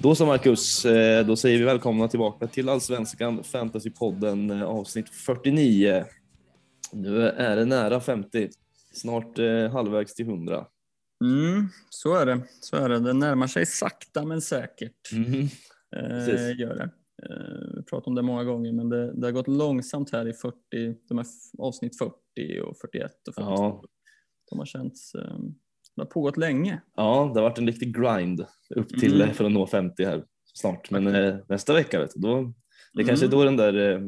Då så Marcus, eh, då säger vi välkomna tillbaka till Allsvenskan Fantasypodden eh, avsnitt 49. Nu är det nära 50, snart eh, halvvägs till 100. Mm, så är det. Så är det. Det närmar sig sakta men säkert. Mm. Eh, gör det. Eh, vi pratat om det många gånger, men det, det har gått långsamt här i 40, de här avsnitt 40 och 41 och 42. Ja. De har känts, eh, det har pågått länge. ja, det har varit en riktig grind upp till Mm. för att nå 50 här snart. Men eh, nästa vecka, vet du, då, det är kanske är Mm. då den där eh,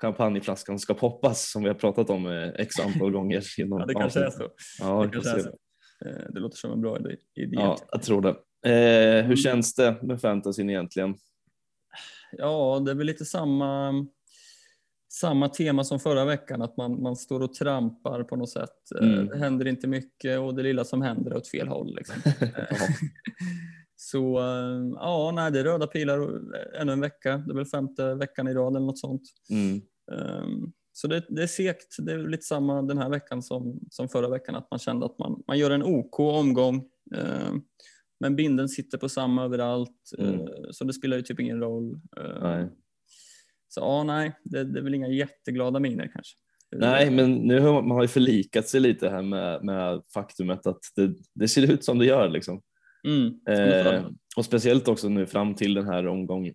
champagneflaskan ska poppas som vi har pratat om eh, x antal gånger. Genom Ja, det kanske är så. Ja, det, får kanske är så. Eh, det låter som en bra idé. idé. ja, jag tror det. Eh, hur Mm. känns det med fantasyn egentligen? Ja, det är väl lite samma, samma tema som förra veckan, att man, man står och trampar på något sätt. Eh, Mm. Det händer inte mycket och det lilla som händer är åt fel håll. Liksom. Så eh, ja, nej, det är röda pilar och ännu en vecka. Det är väl femte veckan i rad eller något sånt. Mm. Ehm, Så det, det är segt. Det är lite samma den här veckan som, som förra veckan, att man kände att man, man gör en OK omgång. ehm, Men binden sitter på samma överallt, Mm. eh, så det spelar ju typ ingen roll. Nej. Så ja, nej, det, det är väl inga jätteglada miner kanske. Nej, men nu har man har ju förlikat sig lite här med, med faktumet att det, det ser ut som det gör. Liksom. Mm, Eh, och speciellt också nu fram till den här omgång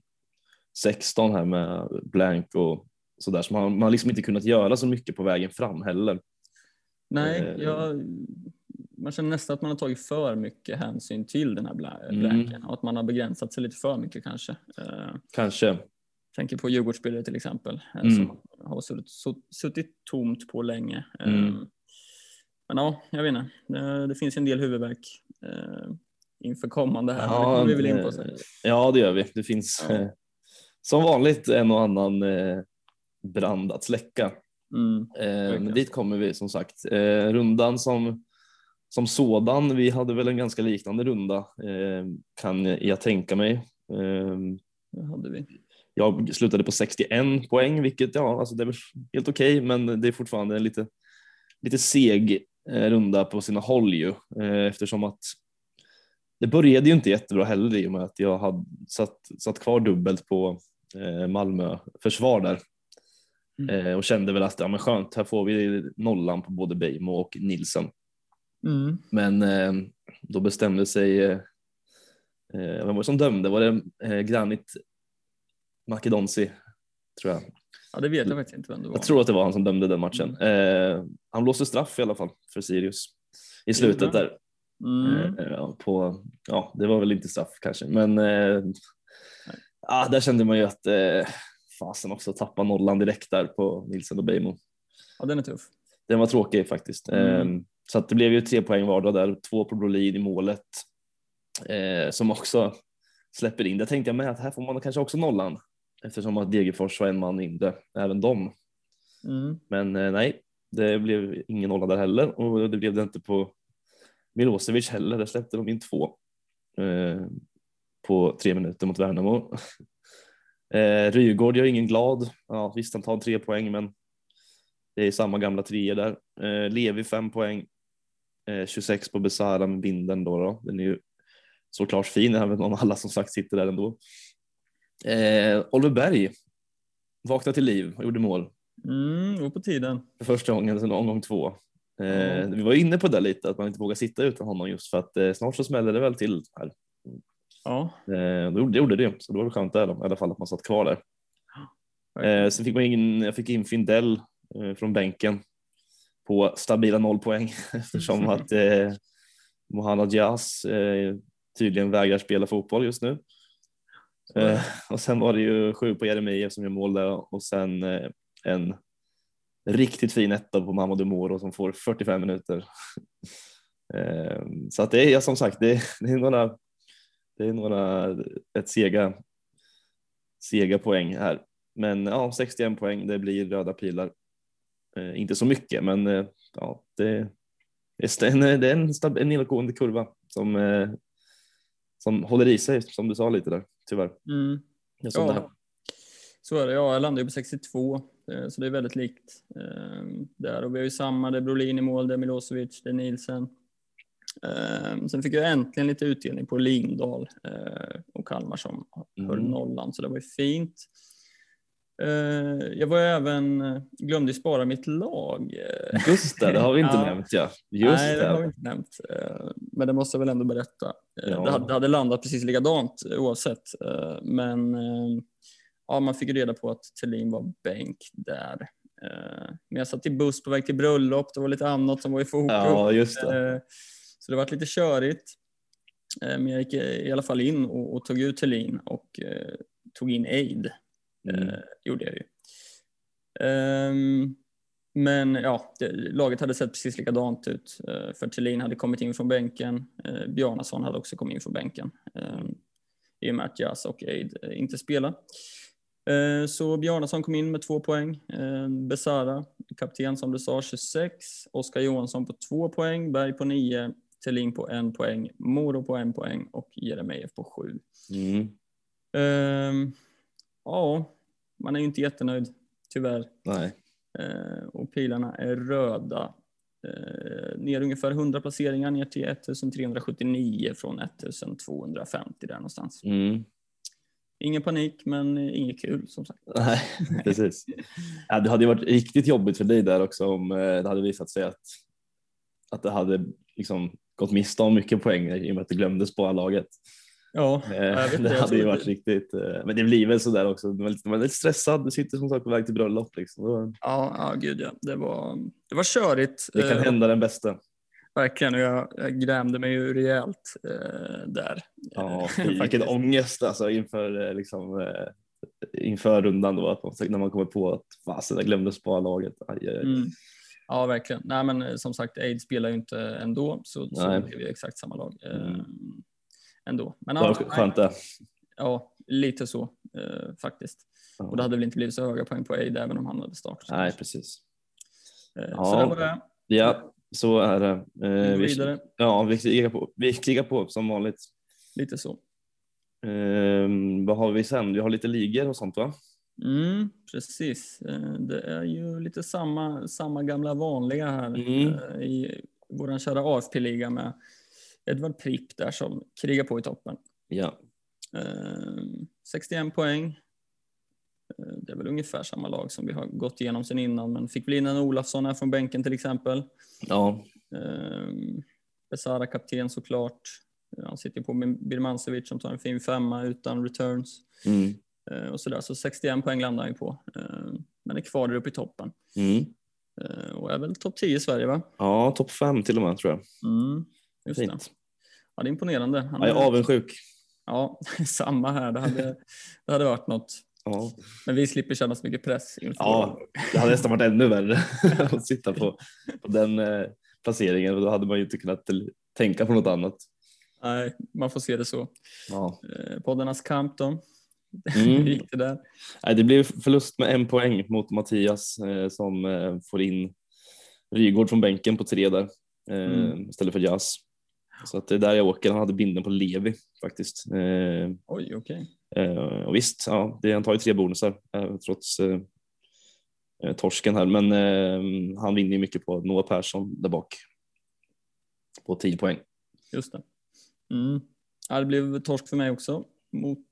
16 här med blank och sådär. Så man, man har liksom inte kunnat göra så mycket på vägen fram heller. nej, eh, jag, man känner nästan att man har tagit för mycket hänsyn till den här bla- Mm. blanken och att man har begränsat sig lite för mycket kanske. Eh, Kanske. Tänker på Djurgårdsspelare till exempel, eh, Mm. som har suttit, suttit tomt på länge. Mm. Eh, Men ja, jag vet inte. Det, det finns en del huvudvärk eh, inför kommande här. men det kommer vi väl in på sen. ja, det gör vi. Det finns Ja. som vanligt en och annan brand att släcka. Mm. Men dit kommer vi som sagt. Rundan som, som sådan, vi hade väl en ganska liknande runda kan jag tänka mig. Det hade vi. Jag slutade på 61 poäng, vilket ja, alltså det är helt okej, men det är fortfarande en lite, lite seg eh, runda på sina håll ju, eh, eftersom att det började ju inte jättebra heller i och med att jag hade satt, satt kvar dubbelt på eh, Malmö försvar där Mm. och kände väl att ja, men skönt, här får vi nollan på både Beijmo och Nilsen. Mm. Men då bestämde sig, vem var det som dömde? Var det eh, Granit Makedonsi, tror jag. Ja, det vet jag faktiskt inte vem det var. Jag tror att det var han som dömde den matchen. Eh, han blåste straff i alla fall för Sirius i slutet där. Mm. Eh, ja, på, ja, det var väl inte straff kanske, men eh, ah, där kände man ju att eh, fasen också tappa nollan direkt där på Nilsen och Beijmo. Ja, den är tuff. Den var tråkig faktiskt. Mm. Eh, så det blev ju tre poäng vardera där, två på Brolin i målet eh, som också släpper in. Där tänkte jag med att här får man kanske också nollan eftersom att Degerfors var en man mindre, även de. Mm. Men eh, nej, det blev ingen nolla där heller och det blev det inte på Milosevic heller. Där släppte de in två eh, på tre minuter mot Värnamo. Eh, Rygaard gör ingen glad. Ja, visst, han tar tre poäng, men det är samma gamla treor där. Eh, Levi fem poäng. Eh, 26 på Besara med binden då, då. Den är ju såklart fin, även om alla som sagt sitter där ändå. Eh, Oliver Berg vaknade till liv och gjorde mål Mm, och på tiden. för första gången sedan omgång två. Eh, Ja. Vi var inne på det lite, att man inte vågar sitta utan honom just för att eh, snart så smäller det väl till här. Ja, Eh, det gjorde- det så det var väl skönt där då, i alla fall att man satt kvar där. Eh, sen fick man in, jag fick in Findell eh, från bänken på stabila noll poäng eftersom att eh, Mohamed Diaz eh, tydligen vägrar spela fotboll just nu. Eh, och sen var det ju sju på Jeremejeff som gör mål där och sen eh, en riktigt fin etta på Mamadou Moro som får 45 minuter. Eh, så att det är som sagt, det, det är några, det är några ett sega, sega poäng här. Men ja, 61 poäng, det blir röda pilar. Eh, inte så mycket, men eh, ja, det, det är en, det är en, stab- en nedåtgående kurva som, eh, som håller i sig, som du sa lite där, tyvärr. mm. Som det här. ja. Så är det, ja, jag landade ju på 62, eh, så det är väldigt likt eh, där. Och vi har ju samma, det är Brolin i mål, det är Milosevic, det är Nielsen. Eh, Sen fick jag äntligen lite utdelning på Lindahl och Kalmar som höll Mm. nollan, så det var ju fint. Jag var även, glömde spara mitt lag. Just det, det har vi inte Ja. nämnt ja. Just Nej, det har vi inte nämnt. Men det måste jag väl ändå berätta. Eh, Ja. Det, hade, det hade landat precis likadant eh, oavsett. Eh, Men ja, man fick reda på att Thelin var bänk där. Men jag satt i buss på väg till bröllop. Det var lite annat som var i fokus. Ja, just det. Så det var lite körigt. Men jag gick i alla fall in och, och tog ut Thelin och eh, tog in Aid. Mm. Eh, gjorde jag ju. Ehm, men ja, det, laget hade sett precis likadant ut. Eh, för Thelin hade kommit in från bänken. Eh, Bjarnason hade också kommit in från bänken. Eh, I och med att Jas och Aid eh, inte spelade. Så Bjarnason kom in med två poäng. Besara, kapten som du sa, 26. Oskar Johansson på två poäng. Berg på nio. Thelin på en poäng. Moro på en poäng och Jeremejeff på sju. Mm. Ehm, ja, man är ju inte jättenöjd, tyvärr. Nej. Eh, och pilarna är röda. Eh, ner ungefär 100 placeringar ner till 1379 från 1250 där någonstans. Mm. Ingen panik, men inget kul som sagt. Nej, precis. Ja, det hade varit riktigt jobbigt för dig där också om eh, det hade visat sig att, att det hade liksom gått miste om mycket poäng i och med att du glömde spara laget. Ja, Eh, det hade ju varit riktigt, eh, men det blir väl sådär också. Man är lite, stressad, du sitter som sagt på väg till bröllop. Liksom. Ja, ja, gud ja. Det var, det var körigt. Det kan eh, hända den bästa. Verkligen, och jag, jag grämde mig ju rejält där. Ja, vilken ångest alltså inför, liksom, inför rundan då, att man, när man kommer på att fasen, jag glömde spara laget. Aj, aj, aj. Mm. Ja, verkligen. Nej, men som sagt, Aid spelar ju inte ändå, så, så Nej. det blev ju exakt samma lag Mm. Ändå. Men ja, skönt det. ja, lite så eh, faktiskt. Och det hade väl inte blivit så höga poäng på Aid även om han hade startat. Nej, precis. Eh, Ja. Så det var det. Ja, så är det. Vi Eh, vi, vidare. ja, vi krigar på. Vi krigar på som vanligt. Lite så. Eh, vad har vi sen? Vi har lite ligor och sånt va? Mm, precis. Eh, Det är ju lite samma, samma gamla vanliga här Mm. eh, i vår kära AFP-liga med Edvard Pripp där som krigar på i toppen. Ja. Eh, 61 poäng. Eh, Det är väl ungefär samma lag som vi har gått igenom sen innan, men fick väl in en Olafsson här från bänken till exempel. Ja. Eh, Besara kapten såklart. Han sitter på med Birmancevic som tar en fin femma utan returns. Mm. Och sådär. Så 61 poäng landar han ju på. Men är kvar där uppe i toppen. Mm. Och är väl topp 10 i Sverige va? Ja, topp fem till och med tror jag. Mm, just det. Fint. Ja, det är imponerande. Han Ja, jag är avundsjuk. Ja, samma här. Det hade, det hade varit något. Ja. Men vi slipper känna så mycket press inför Ja, det hade nästan varit ännu värre att sitta på, på den eh, placeringen och då hade man ju inte kunnat tänka på något annat. Nej, man får se det så. Ja. Eh, poddarnas kamp då. Mm. Hur gick det där? Nej, det blev förlust med en poäng mot Mattias eh, som får in Rygård från bänken på tre där Mm. istället för Jazz. Så att det är där jag åker. Han hade binden på Levi faktiskt. Eh, Oj, okej. Eh, och visst, ja, det, han tar ju tre bonusar eh, trots eh, eh, torsken här, men eh, han vinner ju mycket på Noah Persson där bak. På 10 poäng. Just det. Mm. Ja, det blev torsk för mig också mot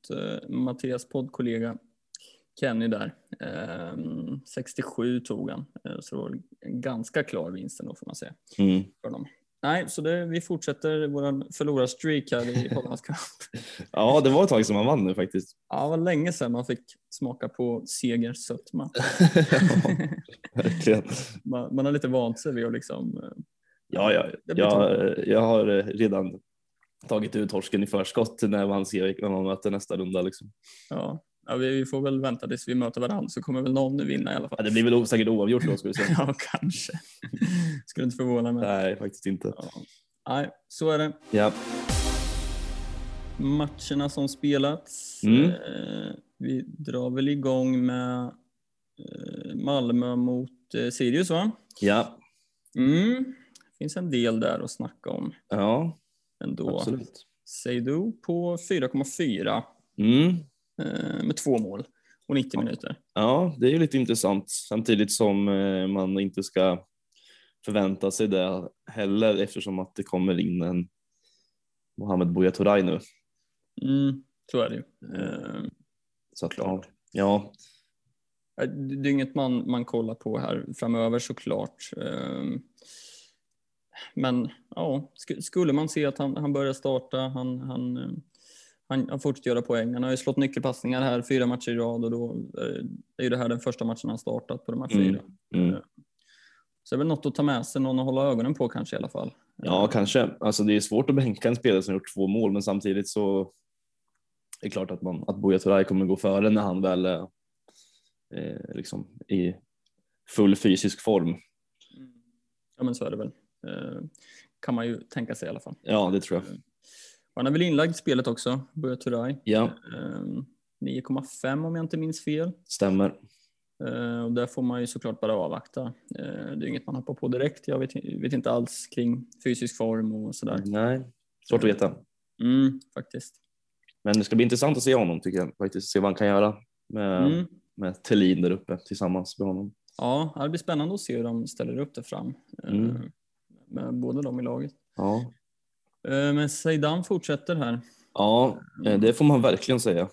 Mattias poddkollega Kenny där. Ehm, 67 tog han, så det var ganska klar vinst ändå får man säga. Mm. För dem. Nej, så det, vi fortsätter vår förlorarstreak här i kamp. Ja, det var ett tag som han vann nu faktiskt. Ja, det var länge sedan man fick smaka på segerns sötma. Ja, man, man har lite vant sig vid att liksom... eh, Ja, ja, jag, jag har eh, redan tagit ut torsken i förskott när man ser vilka man möter nästa runda. Liksom. Ja, ja vi, får väl vänta tills vi möter varandra så kommer väl någon vinna i alla Ja, fall. det blir väl säkert oavgjort då skulle säga. Ja, kanske. Skulle inte förvåna mig. Nej, faktiskt inte. Ja. Nej, så är det. Ja, Matcherna som spelats. Mm. Eh, vi drar väl igång med eh, Malmö mot eh, Sirius va? ja, Mm. Det finns en del där att snacka om ja ändå. absolut. Seidu på 4,4 Mm. Eh, med två mål. och 90 minuter. Ja, det är ju lite intressant samtidigt som eh, man inte ska förvänta sig det heller eftersom att det kommer in en Mohamed Buya Turay nu. Mm, så är det ju. Eh, Så att, ja, Det är inget man, man kollar på här framöver såklart. Men ja, sk- skulle man se att han, han börjar starta, han, han, han, han fortsätter göra poäng. Han har ju slått nyckelpassningar här fyra matcher i rad och då eh, är ju det här den första matchen han startat på de här Mm, fyra. mm. Eh, Så det är väl något att ta med sig, någon att hålla ögonen på kanske i alla fall. ja, kanske. Alltså, det är svårt att bänka en spelare som gjort två mål, men samtidigt så är det klart att, man, att Buya Turay kommer gå före när han väl är eh, liksom i full fysisk form. Ja men så är det väl. Eh, Kan man ju tänka sig i alla fall. Ja, det tror jag. Han är väl inlagd i spelet också, Buya Turay. Ja, Ehm, 9,5 om jag inte minns fel. stämmer. Eh, Och där får man ju såklart bara avvakta. Eh, Det är inget man hoppar på direkt. Jag vet, vet inte alls kring fysisk form och sådär. Nej, svårt att veta. Mm, faktiskt. Men det ska bli intressant att se honom tycker jag faktiskt. Se vad han kan göra med, Mm. med Thelin där uppe tillsammans med honom. Ja, det blir spännande att se hur de ställer upp det fram. Mm. Med båda dem i laget. Ja, Men Zeidan fortsätter här. ja eh, det får man verkligen säga.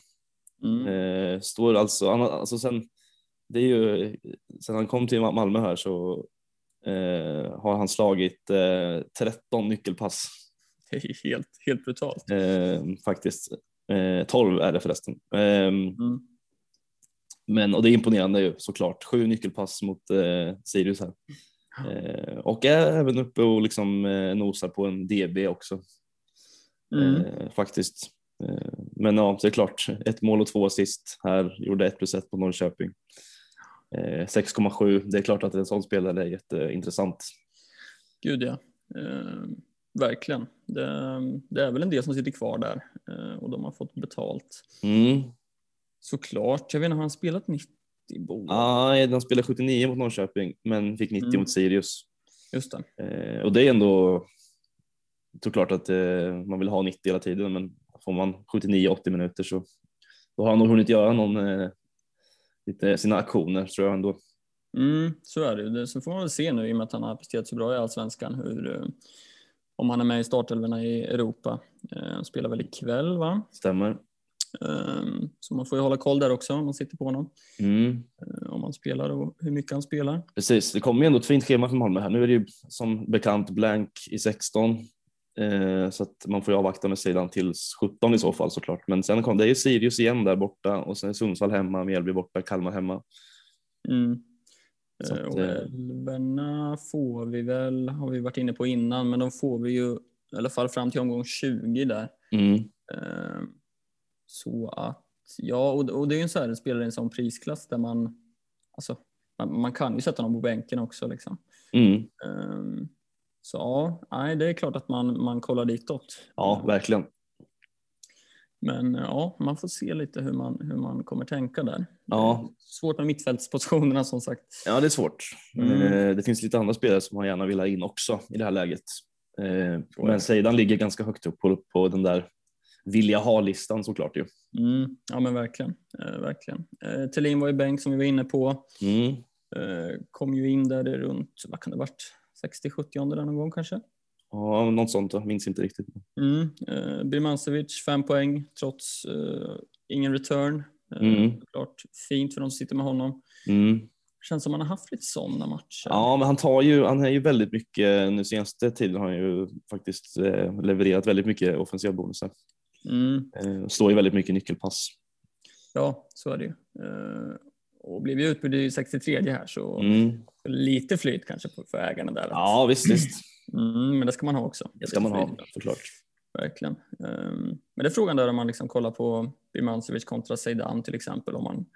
Mm. Eh, står alltså, alltså sen, det är ju, sen han kom till Malmö här så eh, har han slagit eh, 13 nyckelpass Det är helt, helt brutalt. eh, faktiskt. Eh, 12 är det förresten. Eh, Mm. men, och det är imponerande ju såklart. Sju nyckelpass mot eh, Sirius här. Eh, och är även uppe och liksom eh, nosar på en DB också Mm. eh, faktiskt. Eh, men ja, det är klart, ett mål och två assist här, gjorde 1 plus 1 på Norrköping. Eh, 6,7, det är klart att en sån spelare är jätteintressant. Gud ja. Eh, verkligen. Det, det är väl en del som sitter kvar där eh, och de har fått betalt. Mm. Såklart. Jag vet inte, har han spelat 90 bo? Ah, de spelade 79 mot Norrköping, men fick 90 Mm. mot Sirius. Just det. Eh, och det är ändå såklart att eh, man vill ha 90 hela tiden, men får man 79-80 minuter så då har han nog hunnit göra någon, eh, lite sina aktioner tror jag ändå. Mm, så är det ju. Så får man väl se nu i och med att han har presterat så bra i Allsvenskan hur, eh, om han är med i startelvorna i Europa. Eh, Han spelar väl ikväll va? Stämmer. Eh, Så man får ju hålla koll där också om man sitter på honom. Mm. Eh, Om han spelar och hur mycket han spelar. Precis, det kommer ju ändå ett fint schema för Malmö här. Nu är det ju som bekant blank i 16. Eh, så att man får ju avvakta med sidan till 17 i så fall såklart. Men sen kom det är ju Sirius igen där borta och sen Sundsvall hemma, Mjällby borta, Kalmar hemma. Mm. Eh, att, och eh, älvorna får vi väl, har vi varit inne på innan, men de får vi ju i alla fall fram till omgång 20 där. Mm. Så att, ja, och, och det är ju en så här en spelare i en sån prisklass där man, alltså, man, man kan ju sätta honom på bänken också liksom. Mm. Eh, Så ja, nej, det är klart att man, man kollar ditåt. Ja, verkligen. Men ja, man får se lite hur man, hur man kommer tänka där. Ja. Svårt med mittfältspositionerna som sagt. Ja, det är svårt. Mm. Eh, det finns lite andra spelare som man gärna vill ha in också i det här läget. Eh, men. Seidan ligger ganska högt upp på, på den där vilja ha-listan såklart ju. Mm, ja men verkligen. Eh, verkligen. Eh, Thelin var ju bänk som vi var inne på. Mm. Eh, kom ju in där runt, vad kan det varit, 60-70 där någon gång kanske. Ja, något sånt, jag minns inte riktigt. Mm. Eh, Birmancevic, fem poäng trots eh, ingen return. Eh, Mm. Klart fint för de som sitter med honom. Mm. Känns som han har haft lite sådana matcher. Ja, men han tar ju, han är ju väldigt mycket, nu senaste tiden har han ju faktiskt eh, levererat väldigt mycket offensiva bonusar. Mm. Eh, står ju väldigt mycket nyckelpass. Ja, så är det ju. Eh, och blev ju utbytt i 63 här så Mm. lite flyt kanske för ägarna där. Ja, visst, visst. Mm, men det ska man ha också. Det ska man ha såklart. Verkligen. Ehm, Men det är frågan där om man liksom kollar på Birmancevic kontra Zeidan till exempel. Om man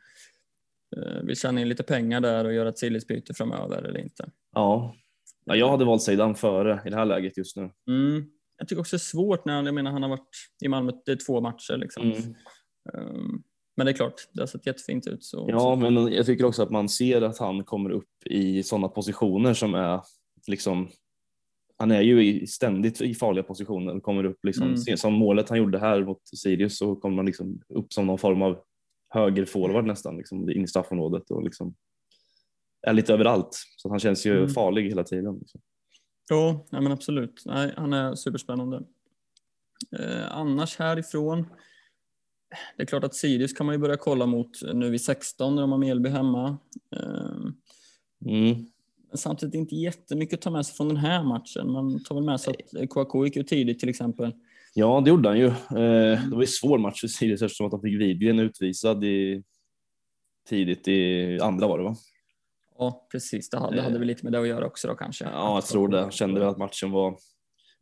eh, vill tjäna in lite pengar där och göra ett sillisbyte framöver eller inte. Ja. ja, jag hade valt Zeidan före i det här läget just nu. Mm. Jag tycker också det är svårt när jag menar, han har varit i Malmö, det är två matcher liksom. Mm. Ehm, Men det är klart, det har sett jättefint ut. Så, Ja, men jag tycker också att man ser att han kommer upp i sådana positioner som är liksom han är ju i, ständigt i farliga positioner och kommer upp liksom, Mm. som målet han gjorde här mot Sirius så kommer man liksom upp som någon form av högerforward nästan, liksom, in i straffområdet och liksom är lite överallt. Så han känns ju Mm. farlig hela tiden. Liksom. Ja, ja men absolut. Nej, han är superspännande. Eh, annars härifrån, det är klart att Sirius kan man ju börja kolla mot nu vid 16 när de har Mjällby hemma. Eh, Mm. samtidigt inte jättemycket att ta med sig från den här matchen. Man tar väl med sig att KK gick ut tidigt till exempel. Ja, det gjorde han ju. Eh, det var ju svår match för Sirius eftersom att han fick Widgren utvisad i, tidigt i andra var det va? Ja, precis. Det hade, det hade väl lite med det att göra också då kanske. Ja, jag tror det. Kände väl att matchen var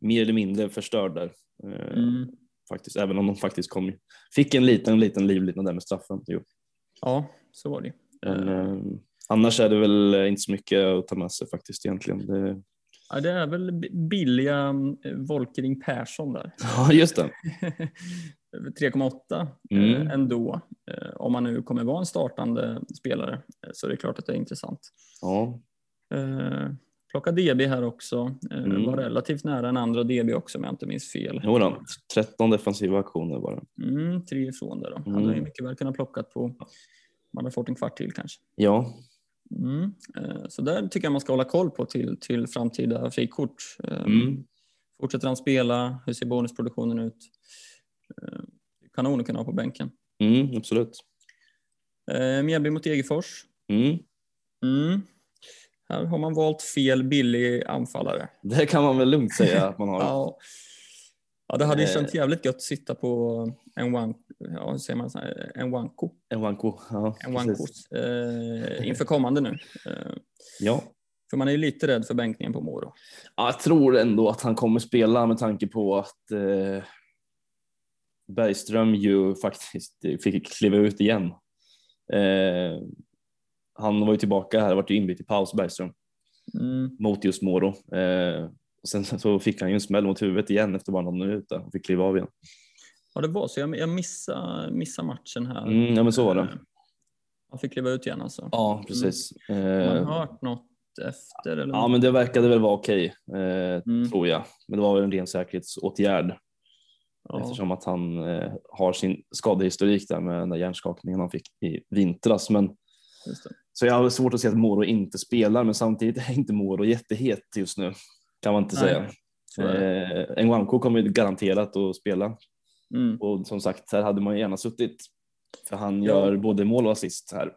mer eller mindre förstörd där. Eh, Mm. Faktiskt, även om de faktiskt kom, fick en liten, liten livlina där med straffen. Jo. Ja, så var det eh, annars är det väl inte så mycket att ta med sig faktiskt egentligen. Det, Ja, det är väl billiga eh, Volkering Persson där. ja, just det. 3,8 Mm. eh, ändå. Eh, om man nu kommer vara en startande spelare eh, så är det klart att det är intressant. Ja, plocka DB här också. Mm. Var relativt nära en andra DB också om jag inte minns fel. jo då. 13 defensiva aktioner bara. Mm, tre ifrån där då. Mm. Hade ju mycket väl kunnat plockat på. Man hade fått en kvart till kanske. Ja, Mm. Så där tycker jag man ska hålla koll på till, till framtida frikort. Mm. Fortsätter han spela? Hur ser bonusproduktionen ut? Eh, Kanon att kunna ha på bänken. Mm, absolut. Eh, Mjällby mot Degerfors. Mm. Mm. Här har man valt fel billig anfallare. Det kan man väl lugnt säga att man har. Ja, ja det hade ju Eh. känts jävligt gött att sitta på en one, ja, hur säger man, så här, en wanko, En Wanko. Ja, en wankos, eh, inför kommande nu. Eh, ja. för man är ju lite rädd för bänkningen på Moro. Ja, jag tror ändå att han kommer spela med tanke på att eh, Bergström ju faktiskt fick kliva ut igen. Eh, han var ju tillbaka här, varit ju inbytt i paus Bergström Mm. mot just Moro. Eh, och sen så fick han ju en smäll mot huvudet igen efter bara någon minut och fick kliva av igen. Ja, det var så. Jag, jag missade, missade matchen här. Mm, ja, men så var det. Eh, Han fick kliva ut igen alltså. Ja, precis. Har man Eh, hört något efter? Eller? ja, men det verkade väl vara okej, eh, Mm. tror jag. Men det var väl en ren säkerhetsåtgärd. Ja. eftersom att han eh, har sin skadehistorik där med den där hjärnskakningen han fick i vintras. Men, så jag har svårt att se att Moro inte spelar, men samtidigt är inte Moro jättehet just nu. Kan man inte Nej, säga. Eh, Nwanko kommer garanterat att spela Mm. och som sagt, här hade man gärna suttit. För han Ja. gör både mål och assist här.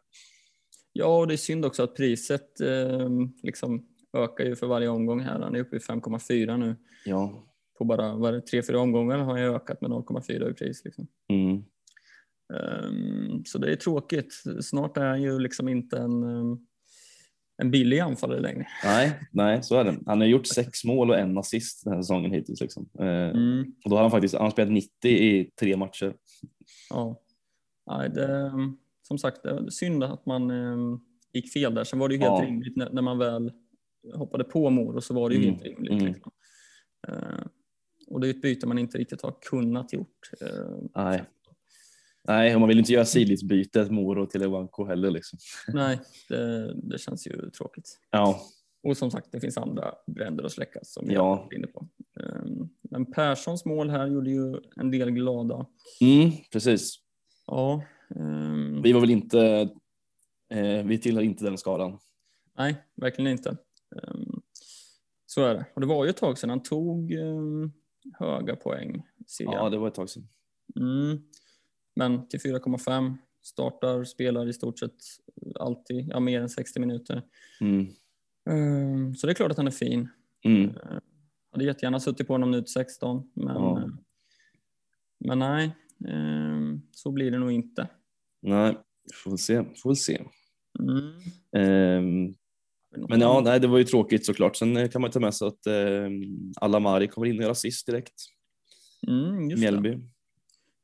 Ja, och det är synd också att priset eh, liksom ökar ju för varje omgång här. Han är uppe i 5,4 nu. Ja. På bara vad är det, tre, fyra omgångar har jag ökat med 0,4 i pris. Liksom. Mm. Ehm, så det är tråkigt. Snart är han ju liksom inte en, ehm, en billig anfallare längre. Nej, nej, så är det. Han har gjort sex mål och en assist den här säsongen hittills. Liksom. Eh, Mm. och då har han faktiskt han har spelat 90 i tre matcher. Ja. Nej, det, som sagt, det synd att man eh, gick fel där. Sen var det ju helt Ja. rimligt när, när man väl hoppade på Moro så var det ju Mm, helt rimligt. mm. Liksom. Och det är ett byte man inte riktigt har kunnat gjort. Eh, Nej. Nej, och man vill inte göra sidledsbytet Moro till Ewanko heller. Liksom. nej, det, det känns ju tråkigt. Ja, Och som sagt, det finns andra bränder att släcka som jag Ja. har varit inne på. Eh, men Perssons mål här gjorde ju en del glada. mm, precis. Ja, ehm, Vi var väl inte, eh, vi tillhör inte den skaran. Nej, verkligen inte. Ehm, Så är det. Och det var ju ett tag sedan han tog ehm, höga poäng. Ser jag. Ja, det var ett tag sedan. Mm. Men till 4,5 startar, spelar i stort sett alltid, ja mer än 60 minuter. Mm. Ehm, Så det är klart att han är fin. Mm. Hade jättegärna suttit på honom nu till 16, men, Ja. eh, men nej, ehm, så blir det nog inte. Nej, får väl se. Får väl se. Mm. Ehm, men ja, nej, det var ju tråkigt såklart. Sen eh, kan man ta med sig att eh, Alamari kommer in och gör assist direkt. Mm, just, det, Mjällby.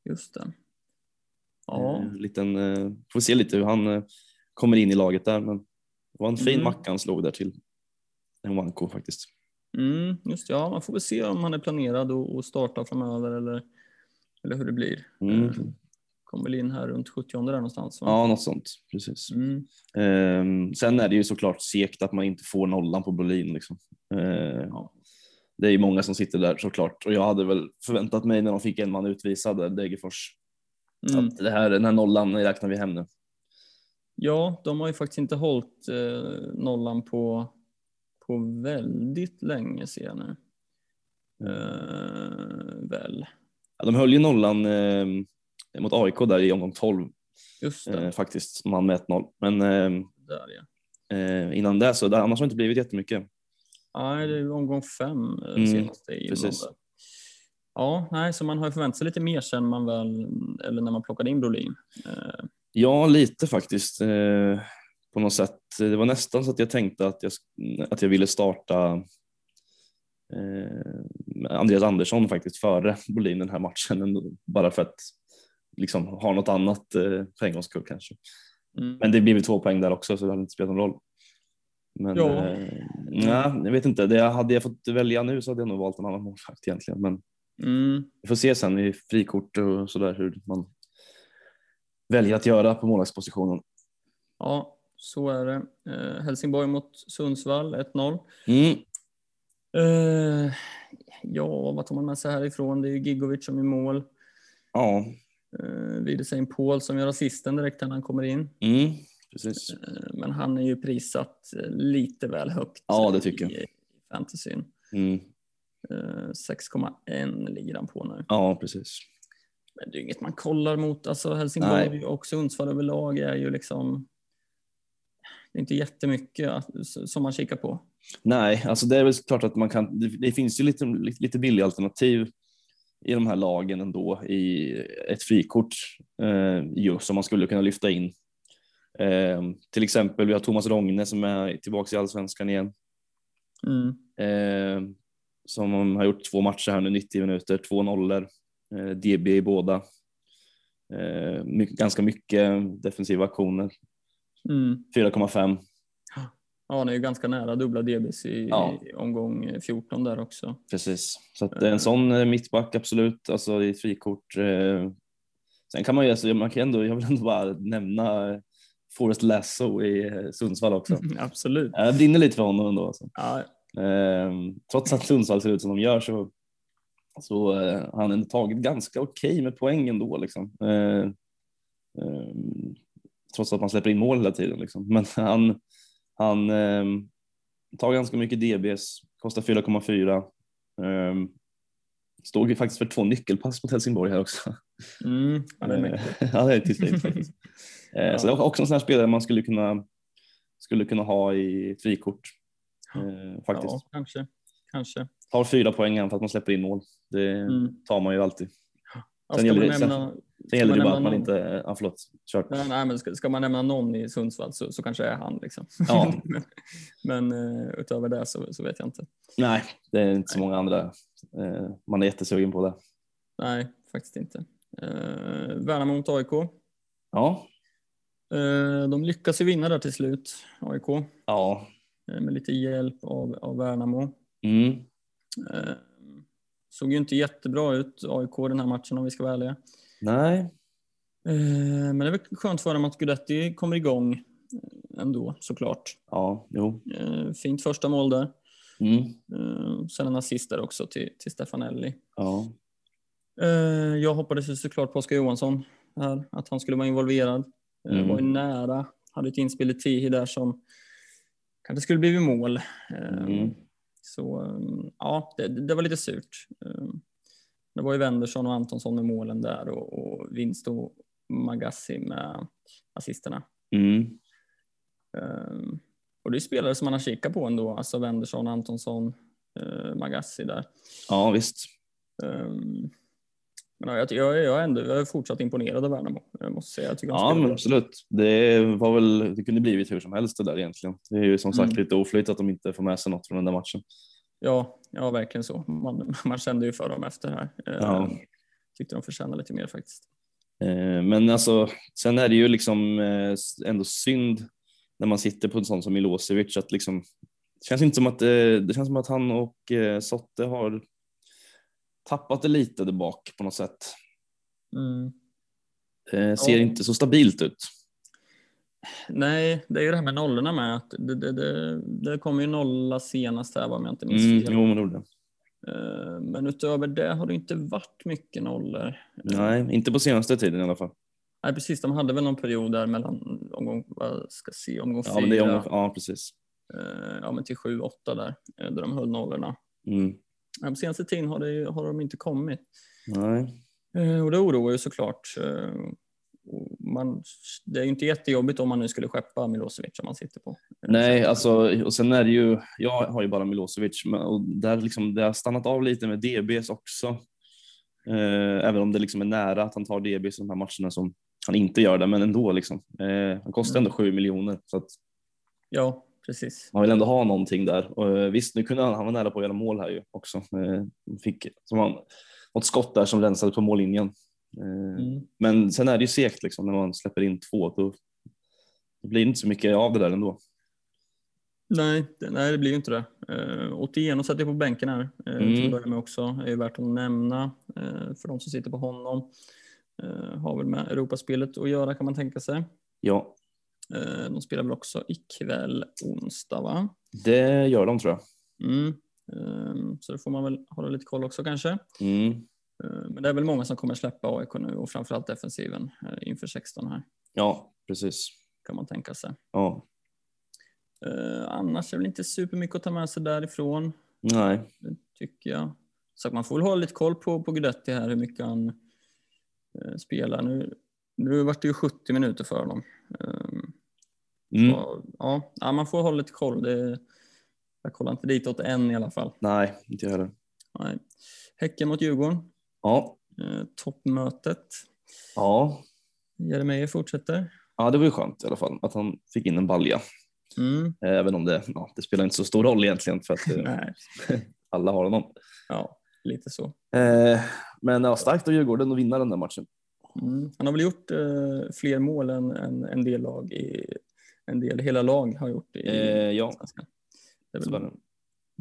just det. Ja, Eh, liten, eh, får se lite hur han eh, kommer in i laget där. Men det var en fin Mm. macka han slog där till Nwanko faktiskt. Mm, just det, ja, man får väl se om han är planerad att att starta framöver eller, eller hur det blir. Mm. Eh, Kommer väl in här runt 70 där någonstans. Va? Ja, något sånt. Precis. Mm, Ehm, sen är det ju såklart segt att man inte får nollan på Berlin. Liksom. Ehm, Ja. Det är ju många som sitter där såklart och jag hade väl förväntat mig när de fick en man utvisad där, Degerfors, Mm. Att det här, den här nollan räknar vi hem nu. Ja, de har ju faktiskt inte hållit eh, nollan på, på väldigt länge ser jag nu. Eh, väl, Ja, de höll ju nollan eh, mot AIK där i omgång 12 just eh, faktiskt, som han med 1-0. Men eh, Där ja. eh, innan det så, det, annars har det inte blivit jättemycket. Nej, det är omgång fem eh, Mm, senaste precis. Ja, nej, så man har förväntat sig lite mer sen man väl, eller när man plockade in Brolin. Eh, Ja, lite faktiskt. Eh, på något sätt. Det var nästan så att jag tänkte att jag, att jag ville starta Andreas Andersson faktiskt före Bolin den här matchen. Bara för att liksom ha något annat eh, för en gångs skull kanske. mm. Men det blev ju två poäng där också så det hade inte spelat någon roll. Men eh, nej, jag vet inte. Det hade jag fått välja nu så hade jag nog valt en annan målvakt egentligen. Men Mm. vi får se sen i frikort och sådär hur man väljer att göra på målvaktspositionen. Ja, så är det. Eh, Helsingborg mot Sundsvall 1-0. Mm. Eh, ja, vad tar man med sig härifrån? Det är ju Gigovic som är mål. Ja, Eh, Wiedersheim Paul som gör assisten direkt när han kommer in. mm. precis. Eh, men han är ju prissatt eh, lite väl högt. Ja, det tycker jag. I, i fantasyn. Mm. Eh, 6,1 ligger han på nu. Ja, precis. Men det är inget man kollar mot. Alltså Helsingborg Nej. och Sundsvall överlag är ju liksom det är inte jättemycket som man kikar på. Nej, alltså det är väl klart att man kan. Det, det finns ju lite, lite billiga alternativ i de här lagen ändå i ett frikort eh, just som man skulle kunna lyfta in. Eh, till exempel vi har Thomas Rogne som är tillbaka i allsvenskan igen. Mm. Eh, som har gjort två matcher här nu, 90 minuter, två nollor, eh, DB i båda. Eh, mycket, ganska mycket defensiva aktioner, Mm. 4,5. Ja, han är ju ganska nära dubbla DBs i, Ja. i omgång 14 där också. Precis, så att det är en sån eh, mittback absolut, alltså i frikort. Eh. Sen kan man ju, alltså, man kan ändå, jag vill ändå bara nämna eh, Forrest Lasso i eh, Sundsvall också. Absolut. Jag brinner lite för honom ändå. Alltså. Ja, Eh, trots att Sundsvall ser ut som de gör så, så eh, har han ändå tagit ganska okej med poäng ändå. Liksom. Eh, eh, trots att man släpper in mål hela tiden. Liksom. Men han, han eh, tar ganska mycket DBs, kostar 4,4. Eh, stod ju faktiskt för två nyckelpass mot Helsingborg här också. mm, han är mäktig. Eh, ja, det är slut faktiskt. Eh, Så det är också en sån här spelare man skulle kunna, skulle kunna ha i frikort. Eh, faktiskt. Ja, kanske. kanske. Tar fyra poäng för att man släpper in mål. Det Mm. tar man ju alltid. Ja, Sen ska, gäller man nämna, Sen gäller det bara att man nämna inte, ja förlåt, kör. nej, nej, men ska, ska man nämna någon i Sundsvall så, så kanske det är han. Liksom. Ja. men men eh, utöver det så, så vet jag inte. Nej, det är inte så många andra eh, man är jättesugen på det. Nej, faktiskt inte. Eh, Värnamo mot AIK. Ja, Eh, de lyckas ju vinna där till slut, AIK, ja, eh, med lite hjälp av, av Värnamo. mm. Eh, såg ju inte jättebra ut, AIK, den här matchen om vi ska vara ärliga. Nej, Eh, men det är väl skönt för dem att Guidetti kommer igång eh, ändå, såklart. ja, jo, Eh, fint första mål där. mm. Sen en assist där också till, till Stefanelli. ja, jag hoppades ju såklart på Oskar Johansson här, att han skulle vara involverad. Mm. Var ju nära, hade ett inspel i Tihi där som kanske skulle blivit mål. Mm. Så ja, det, det var lite surt. Det var ju Wendersson och Antonsson med målen där och, och Vinst och Magassi med assisterna. mm. Eh, Och det är spelare som man har kikat på ändå, alltså Wendersson, Antonsson, eh, Magassi där. ja visst. Um, men ja, jag, jag, jag, är ändå, jag är fortsatt imponerad av Värnamo. Jag måste säga. Jag tycker Ja, men bra. absolut. Det var väl, det kunde blivit hur som helst det där egentligen. Det är ju som sagt Mm. lite oflyt att de inte får med sig något från den där matchen. Ja, ja, verkligen så. Man, man kände ju för dem efter det här. Ja. Um, tyckte de förtjänade lite mer faktiskt. Eh, Men alltså, sen är det ju liksom eh, ändå synd när man sitter på en sån som Milosevic att liksom, det känns inte som att, eh, det känns som att han och eh, Sotte har tappat det lite där bak på något sätt. Mm. Eh, Ser Ja. inte så stabilt ut. Nej, det är ju det här med nollorna med. Att det, det, det, det kom ju nolla senast här om jag inte minns Mm, fel. jo, men det. Eh, Men utöver det har det inte varit mycket nollor. Nej, inte på senaste tiden i alla fall. Nej, precis. De hade väl någon period där mellan omgång, vad ska jag se, omgång Ja, fyra, men det är om, ja precis. eh, ja, men till sju, åtta där, eh, där de höll nollorna. Mm. Men på senaste tiden har, det, har de inte kommit. Nej. Och det oroar ju såklart. Man, det är ju inte jättejobbigt om man nu skulle skeppa Milosevic om man sitter på. Nej, alltså, och sen är det ju, jag har ju bara Milosevic och där liksom, det har stannat av lite med DBs också. Eh, även om det liksom är nära att han tar DBs i de här matcherna som han inte gör det, men ändå liksom. Eh, han kostar ändå 7 miljoner så att Ja, precis. man vill ändå ha någonting där. Och, eh, visst, nu kunde han, han var nära på att göra mål här ju också. Eh, fick som han, något skott där som rensade på mållinjen. Eh, Mm. Men sen är det ju segt liksom när man släpper in två. Då, då blir det inte så mycket av det där ändå. Nej, det, nej, det blir ju inte det. Uh, Otieno satt ju på bänken här till Mm. att börja med också. är ju värt att nämna eh, för de som sitter på honom. Eh, har väl med Europaspelet att göra kan man tänka sig. Ja, Eh, de spelar väl också ikväll onsdag va? det gör de tror jag. Mm. Eh, så det får man väl hålla lite koll också kanske. Mm. Eh, men det är väl många som kommer släppa AIK nu och framförallt defensiven eh, inför 16 här Ja, precis. kan man tänka sig. Ja, Eh, annars är det väl inte supermycket att ta med sig därifrån. nej, Det tycker jag. Så man får väl hålla lite koll på, på Guidetti här, hur mycket han eh, spelar. Nu, nu vart det ju 70 minuter för honom. Um, mm. så, ja, ja, man får hålla lite koll. Det, jag kollar inte ditåt än i alla fall. nej, inte jag heller. Nej. Häcken mot Djurgården, Ja, eh, toppmötet. ja, Jeremejeff fortsätter. ja, det var ju skönt i alla fall att han fick in en balja. Mm. Även om det, ja, det spelar inte så stor roll egentligen för att eh, alla har honom. Ja, lite så. Eh, men ja, starkt av Djurgården att vinna den där matchen. Mm. Han har väl gjort eh, fler mål än, än en del lag i en del, hela lag har gjort i Eh, ja. Det är väl.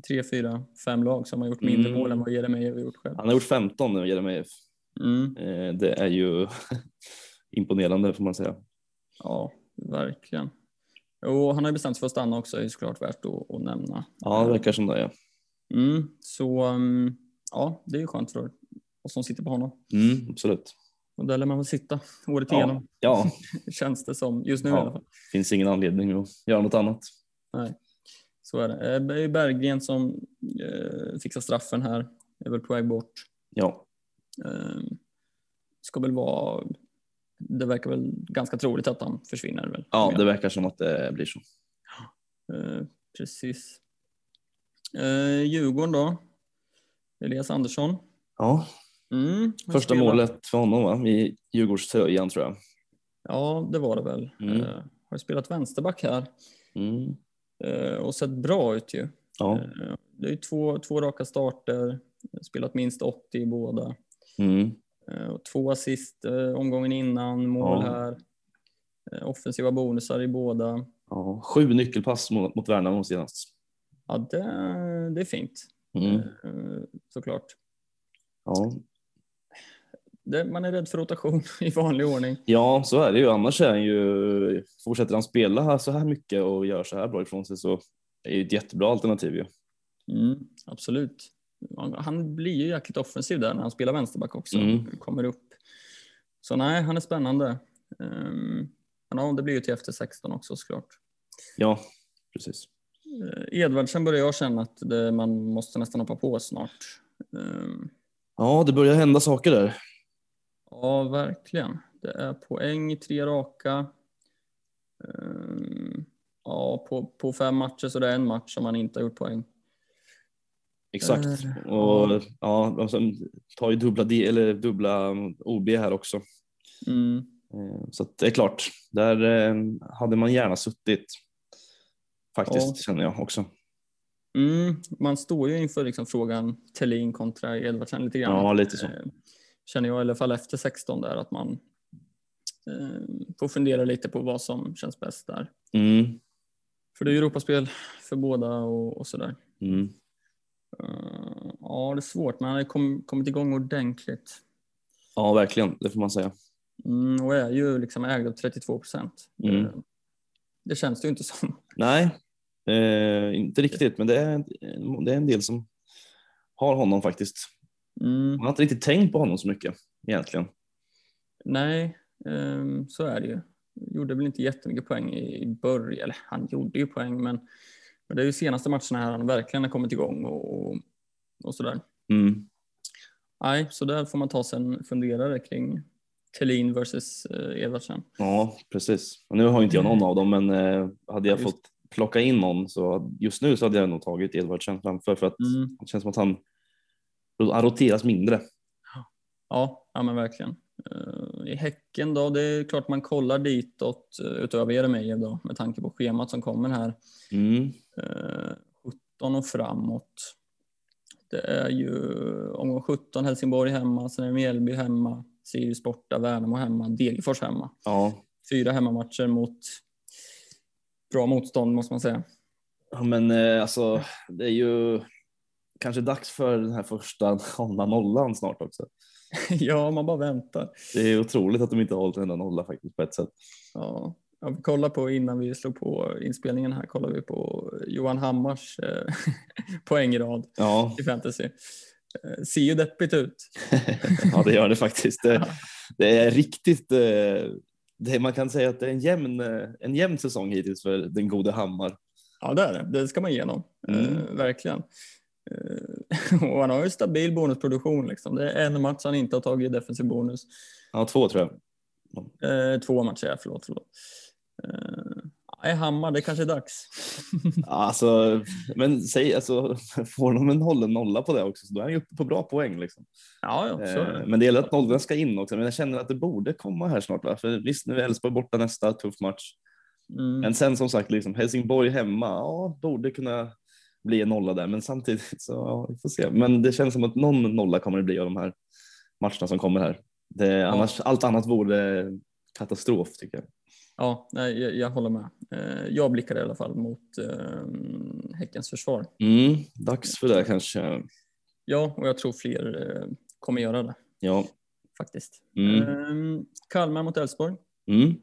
Tre, fyra, fem lag som har gjort mindre Mm. mål än vad Jeremejeff har gjort själv. Han har gjort 15 nu, Jeremejeff. Mm. Eh, det är ju imponerande får man säga. Ja, verkligen. Och han har ju bestämt sig för att stanna också, är ju såklart värt att, att nämna. Ja, det verkar som det. Ja. Mm. Så um, ja, det är ju skönt för oss som sitter på honom. Mm, absolut. Och där lär man väl sitta året Ja, igenom, ja, känns det som, just nu i Ja. alla fall. finns ingen anledning att göra något annat. Nej, så är det. Eh, Det är Berggren som eh, fixar straffen här, är väl på väg bort. Ja, Eh, ska väl vara, det verkar väl ganska troligt att han försvinner väl. ja det verkar som att det blir så. Eh, precis. Eh, Djurgården då? Elias Andersson. Ja, Mm, första spelar- målet för honom va? i Djurgårdströjan tror jag. Ja, det var det väl. Mm. Har ju spelat vänsterback här Mm. Eh, och sett bra ut ju. Ja. Eh, det är ju två, två raka starter, spelat minst 80 i båda. Mm. Eh, och två assist omgången innan, mål Ja. här. Offensiva bonusar i båda. Ja, sju nyckelpass mot, mot Värnamo senast. Ja, det, det är fint Mm. såklart. Ja. Man är rädd för rotation i vanlig ordning. ja, så är det ju. Annars är han ju, fortsätter han spela så här mycket och gör så här bra ifrån sig så är det ett jättebra alternativ ju. Mm, absolut. Han- blir ju jäkligt offensiv där när han spelar vänsterback också. Mm. Kommer upp. Så nej, han är spännande. Um, ja, det blir ju till efter 16 också såklart. Ja, precis. Uh, Edvardsen börjar jag känna att det, man måste nästan hoppa på snart. Ehm, Ja, det börjar hända saker där. Ja, verkligen. Det är poäng i tre raka. Ehm, ja, på, på fem matcher så det är en match som han inte har gjort poäng. Exakt. Och ja, och sen tar ju dubbla, D, eller dubbla OB här också. Mm. Eh, Så det är klart, där eh, hade man gärna suttit. Faktiskt Ja. känner jag också. Mm, man står ju inför liksom frågan Thelin kontra Edvardsen lite grann. Ja, lite så. Känner jag i alla fall efter 16 där att man eh, får fundera lite på vad som känns bäst där. Mm. För det är ju Europaspel för båda och, och sådär. Mm. Eh, ja, det är svårt, men han har kom, kommit igång ordentligt. Ja, verkligen. Det får man säga. Mm, och är ju liksom ägd av 32 procent. Mm. Eh, det känns det ju inte som. Nej, eh, inte riktigt, men det är, det är en del som har honom faktiskt. Mm. Man har inte riktigt tänkt på honom så mycket egentligen. Nej, ehm, så är det ju. Gjorde väl inte jättemycket poäng i början, eller han gjorde ju poäng men, men det är ju senaste matcherna här han verkligen har kommit igång och, och, sådär. Mm. Nej, så där får man ta sig en funderare kring Thelin versus eh, Edvardsen. Ja, precis. Och nu har inte jag någon av dem, men eh, hade jag Ja, fått plocka in någon så just nu så hade jag nog tagit Edvardsen framför för att Mm. det känns som att han, han roteras mindre. Ja, ja men verkligen. Eh, I Häcken då, det är klart man kollar ditåt uh, utöver Jeremejeff då med tanke på schemat som kommer här. Mm. Eh, 17 och framåt. Det är ju omgång 17 Helsingborg hemma, sen är det Mjällby hemma, Sirius borta, Värnamo hemma, Degerfors hemma. Ja. Fyra hemmamatcher mot bra motstånd måste man säga. Ja, men eh, alltså det är ju kanske dags för den här första hålla nollan snart också. ja, man bara väntar. Det är otroligt att de inte har hållit en enda nolla faktiskt på ett sätt. Ja, ja, vi kollar på innan vi slog på inspelningen här kollar vi på Johan Hammars eh, poängrad Ja, i fantasy. Eh, ser ju deppigt ut. ja det gör det faktiskt. Det, det är riktigt, eh, det, man kan säga att det är en jämn, en jämn säsong hittills för den gode Hammar. Ja, det är det. Det ska man ge honom. Mm. Eh, verkligen. Eh, och han har ju stabil bonusproduktion. Liksom. Det är en match han inte har tagit defensiv bonus. Ja, två tror jag. Eh, två matcher, ja, förlåt. förlåt. Eh, Hammar, det kanske är dags. Alltså, men säg, alltså, får de en hållen nolla på det också så då är han ju uppe på bra poäng. Liksom. ja, ja, så Eh. Men det gäller att nollorna ska in också. Men jag känner att det borde komma här snart. Va? För visst, nu är Elfsborg borta nästa tuff match. Mm. Men sen som sagt, liksom, Helsingborg hemma, ja, borde kunna bli en nolla där. Men samtidigt så, ja, vi får se. Men det känns som att någon nolla kommer det bli av de här matcherna som kommer här. Det, annars, allt annat vore katastrof tycker jag. Ja, nej, jag, jag håller med. Eh, jag blickar i alla fall mot eh, Häckens försvar. Mm, dags för det kanske. Ja, och jag tror fler eh, kommer göra det Ja. faktiskt. Mm. Eh, Kalmar mot Elfsborg. Mm.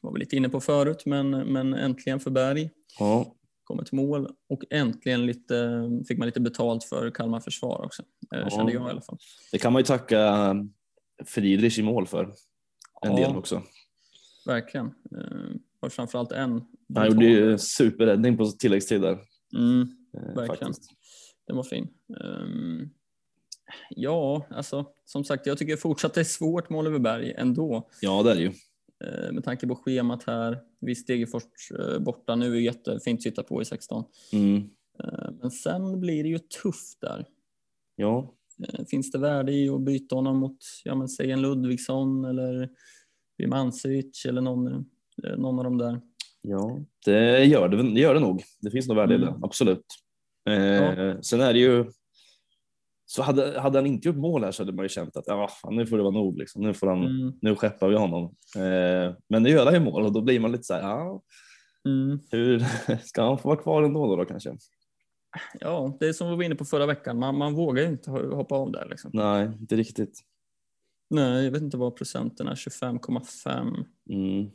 Var vi lite inne på förut, men, men äntligen för Berg. Ja. Kom ett mål och äntligen lite, fick man lite betalt för Kalmar försvar också. Eh, Ja. Kände jag i alla fall. Det kan man ju tacka Friedrich i mål för. En Ja. del också. Verkligen. Eh, och framförallt en. Han gjorde ju superräddning på tilläggstid där. Mm, eh, Verkligen. faktiskt. den var fin. Ehm, ja, alltså som sagt, jag tycker fortsatt det är svårt med Oliver Berg ändå. Ja, det är det ju. Eh, med tanke på schemat här. Visst, Degerfors eh, borta nu är jättefint att sitta på i 16. Mm. Eh, men sen blir det ju tufft där. Ja, Finns det värde i att byta honom mot, ja men säg en Ludvigsson eller Birmancevic eller någon, någon av dem där? ja. Det, gör det, det gör det nog. Det finns nog värde i det, Mm. absolut. Eh, Sen är det ju så hade, hade han inte gjort mål här så hade man ju känt att ja, fan, nu får det vara nog. Liksom. Nu, får han, Mm. nu skeppar vi honom. Eh, men nu gör han ju mål och då blir man lite så här, ja, Mm. hur ska han få vara kvar ändå då, då kanske? Ja, det är som vi var inne på förra veckan. Man, man vågar ju inte ho- hoppa av där. Liksom. Nej, inte riktigt. Nej, jag vet inte vad procenten är. 25,5. Mm.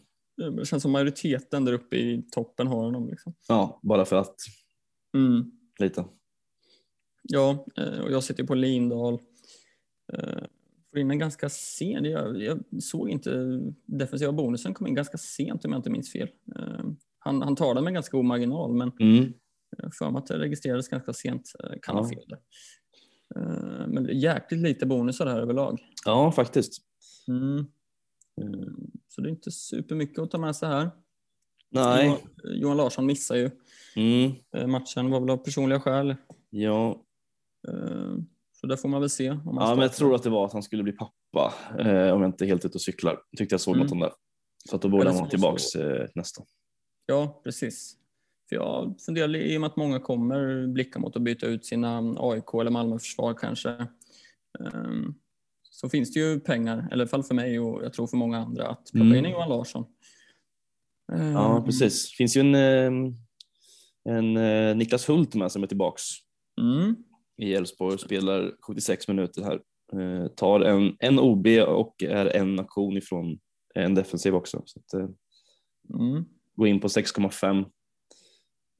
Det känns som majoriteten där uppe i toppen har honom. Liksom. Ja, bara för att Mm. lite. Ja, eh, och jag sitter på Lindahl. Eh, Får in en ganska sen. Jag, jag såg inte defensiva bonusen kom in ganska sent om jag inte minns fel. Eh, Han, han tar den med ganska god marginal, men Mm. för mig att det registrerades ganska sent. Kan ha Ja. fel där. Men jäkligt lite bonusar här överlag. Ja, faktiskt. Mm. Så det är inte supermycket att ta med sig här. Nej. Johan, Johan Larsson missar ju Mm. matchen, var väl av personliga skäl. Ja, Så där får man väl se. Om man ja, men jag tror att det var att han skulle bli pappa eh, om jag inte är helt ute och cyklar. Tyckte jag såg Mm. något om det. Så att då borde Eller han vara tillbaks eh, nästa. Ja, precis. För jag funderar i och med att många kommer blicka mot att byta ut sina AIK eller Malmö-försvar kanske. Ehm, Så finns det ju pengar, i alla fall för mig och jag tror för många andra, att plocka Mm. in Johan Larsson. Ehm, Ja, precis. Det finns ju en, eh, en eh, Niklas Hult med som är tillbaks Mm. I Elfsborg spelar 76 minuter här. Eh, tar en, en OB och är en aktion ifrån en defensiv också. Så att, eh, Mm. gå in på 6,5.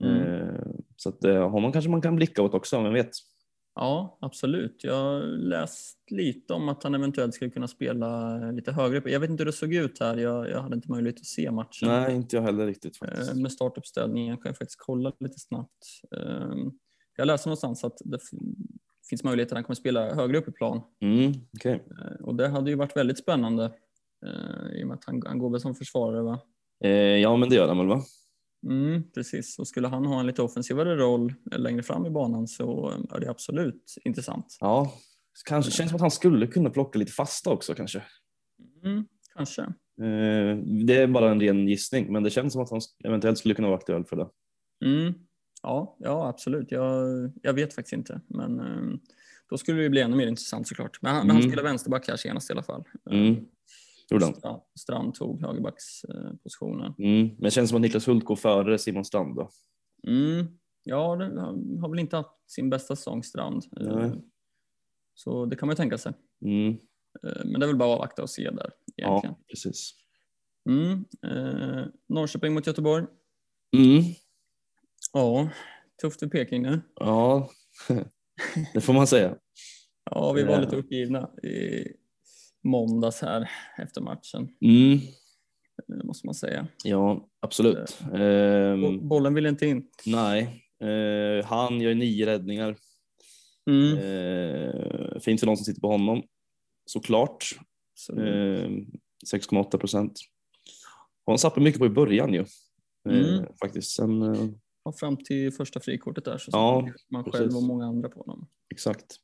Mm. Eh, så att, eh, honom kanske man kan blicka åt också, vem vet. Ja, absolut. Jag har läst lite om att han eventuellt skulle kunna spela lite högre. Jag vet inte hur det såg ut här. Jag, jag hade inte möjlighet att se matchen. Nej, inte jag heller riktigt faktiskt. Med startuppställningen kan jag faktiskt kolla lite snabbt. Eh, Jag läste någonstans att det finns möjlighet att han kommer spela högre upp i plan. Mm, okej. Eh, Och det hade ju varit väldigt spännande eh, i och med att han, han går väl som försvarare va? Eh, ja, men det gör han väl va? Mm, precis, och skulle han ha en lite offensivare roll längre fram i banan så är det absolut intressant. Ja, kanske känns som att han skulle kunna plocka lite fasta också kanske. Mm, kanske. Eh, det är bara en ren gissning, men det känns som att han eventuellt skulle kunna vara aktuell för det. Mm. Ja, ja, absolut. Jag, jag vet faktiskt inte, men eh, då skulle det bli ännu mer intressant såklart. Men han, men han Mm. spelar vänsterback här senast i alla fall. Mm. Gjorde han. Strand, Strand tog högerbackspositionen. Mm. Men det känns som att Niklas Hult går före Simon Strand då. Mm. Ja, det, han har väl inte haft sin bästa säsong, Strand. Eh, Nej. Så det kan man ju tänka sig. Mm. Eh, Men det är väl bara att avvakta och se där egentligen. Ja, precis. Mm. Eh, Norrköping mot Göteborg. Mm. Ja, tufft för Peking nu. Ja, det får man säga. Ja, vi var Ja. lite uppgivna i måndags här efter matchen, Mm. eh, måste man säga. Ja, absolut. Bo- Ehm, Bollen ville inte in. nej, Ehm, han gör nio räddningar. Mm. Ehm, fint för någon som sitter på honom, såklart. Så, Ehm, 6,8 procent. Han satte mycket på i början ju. Mm. faktiskt. Sen, eh, ja, fram till första frikortet där så Ja, man själv precis. och många andra på honom. exakt.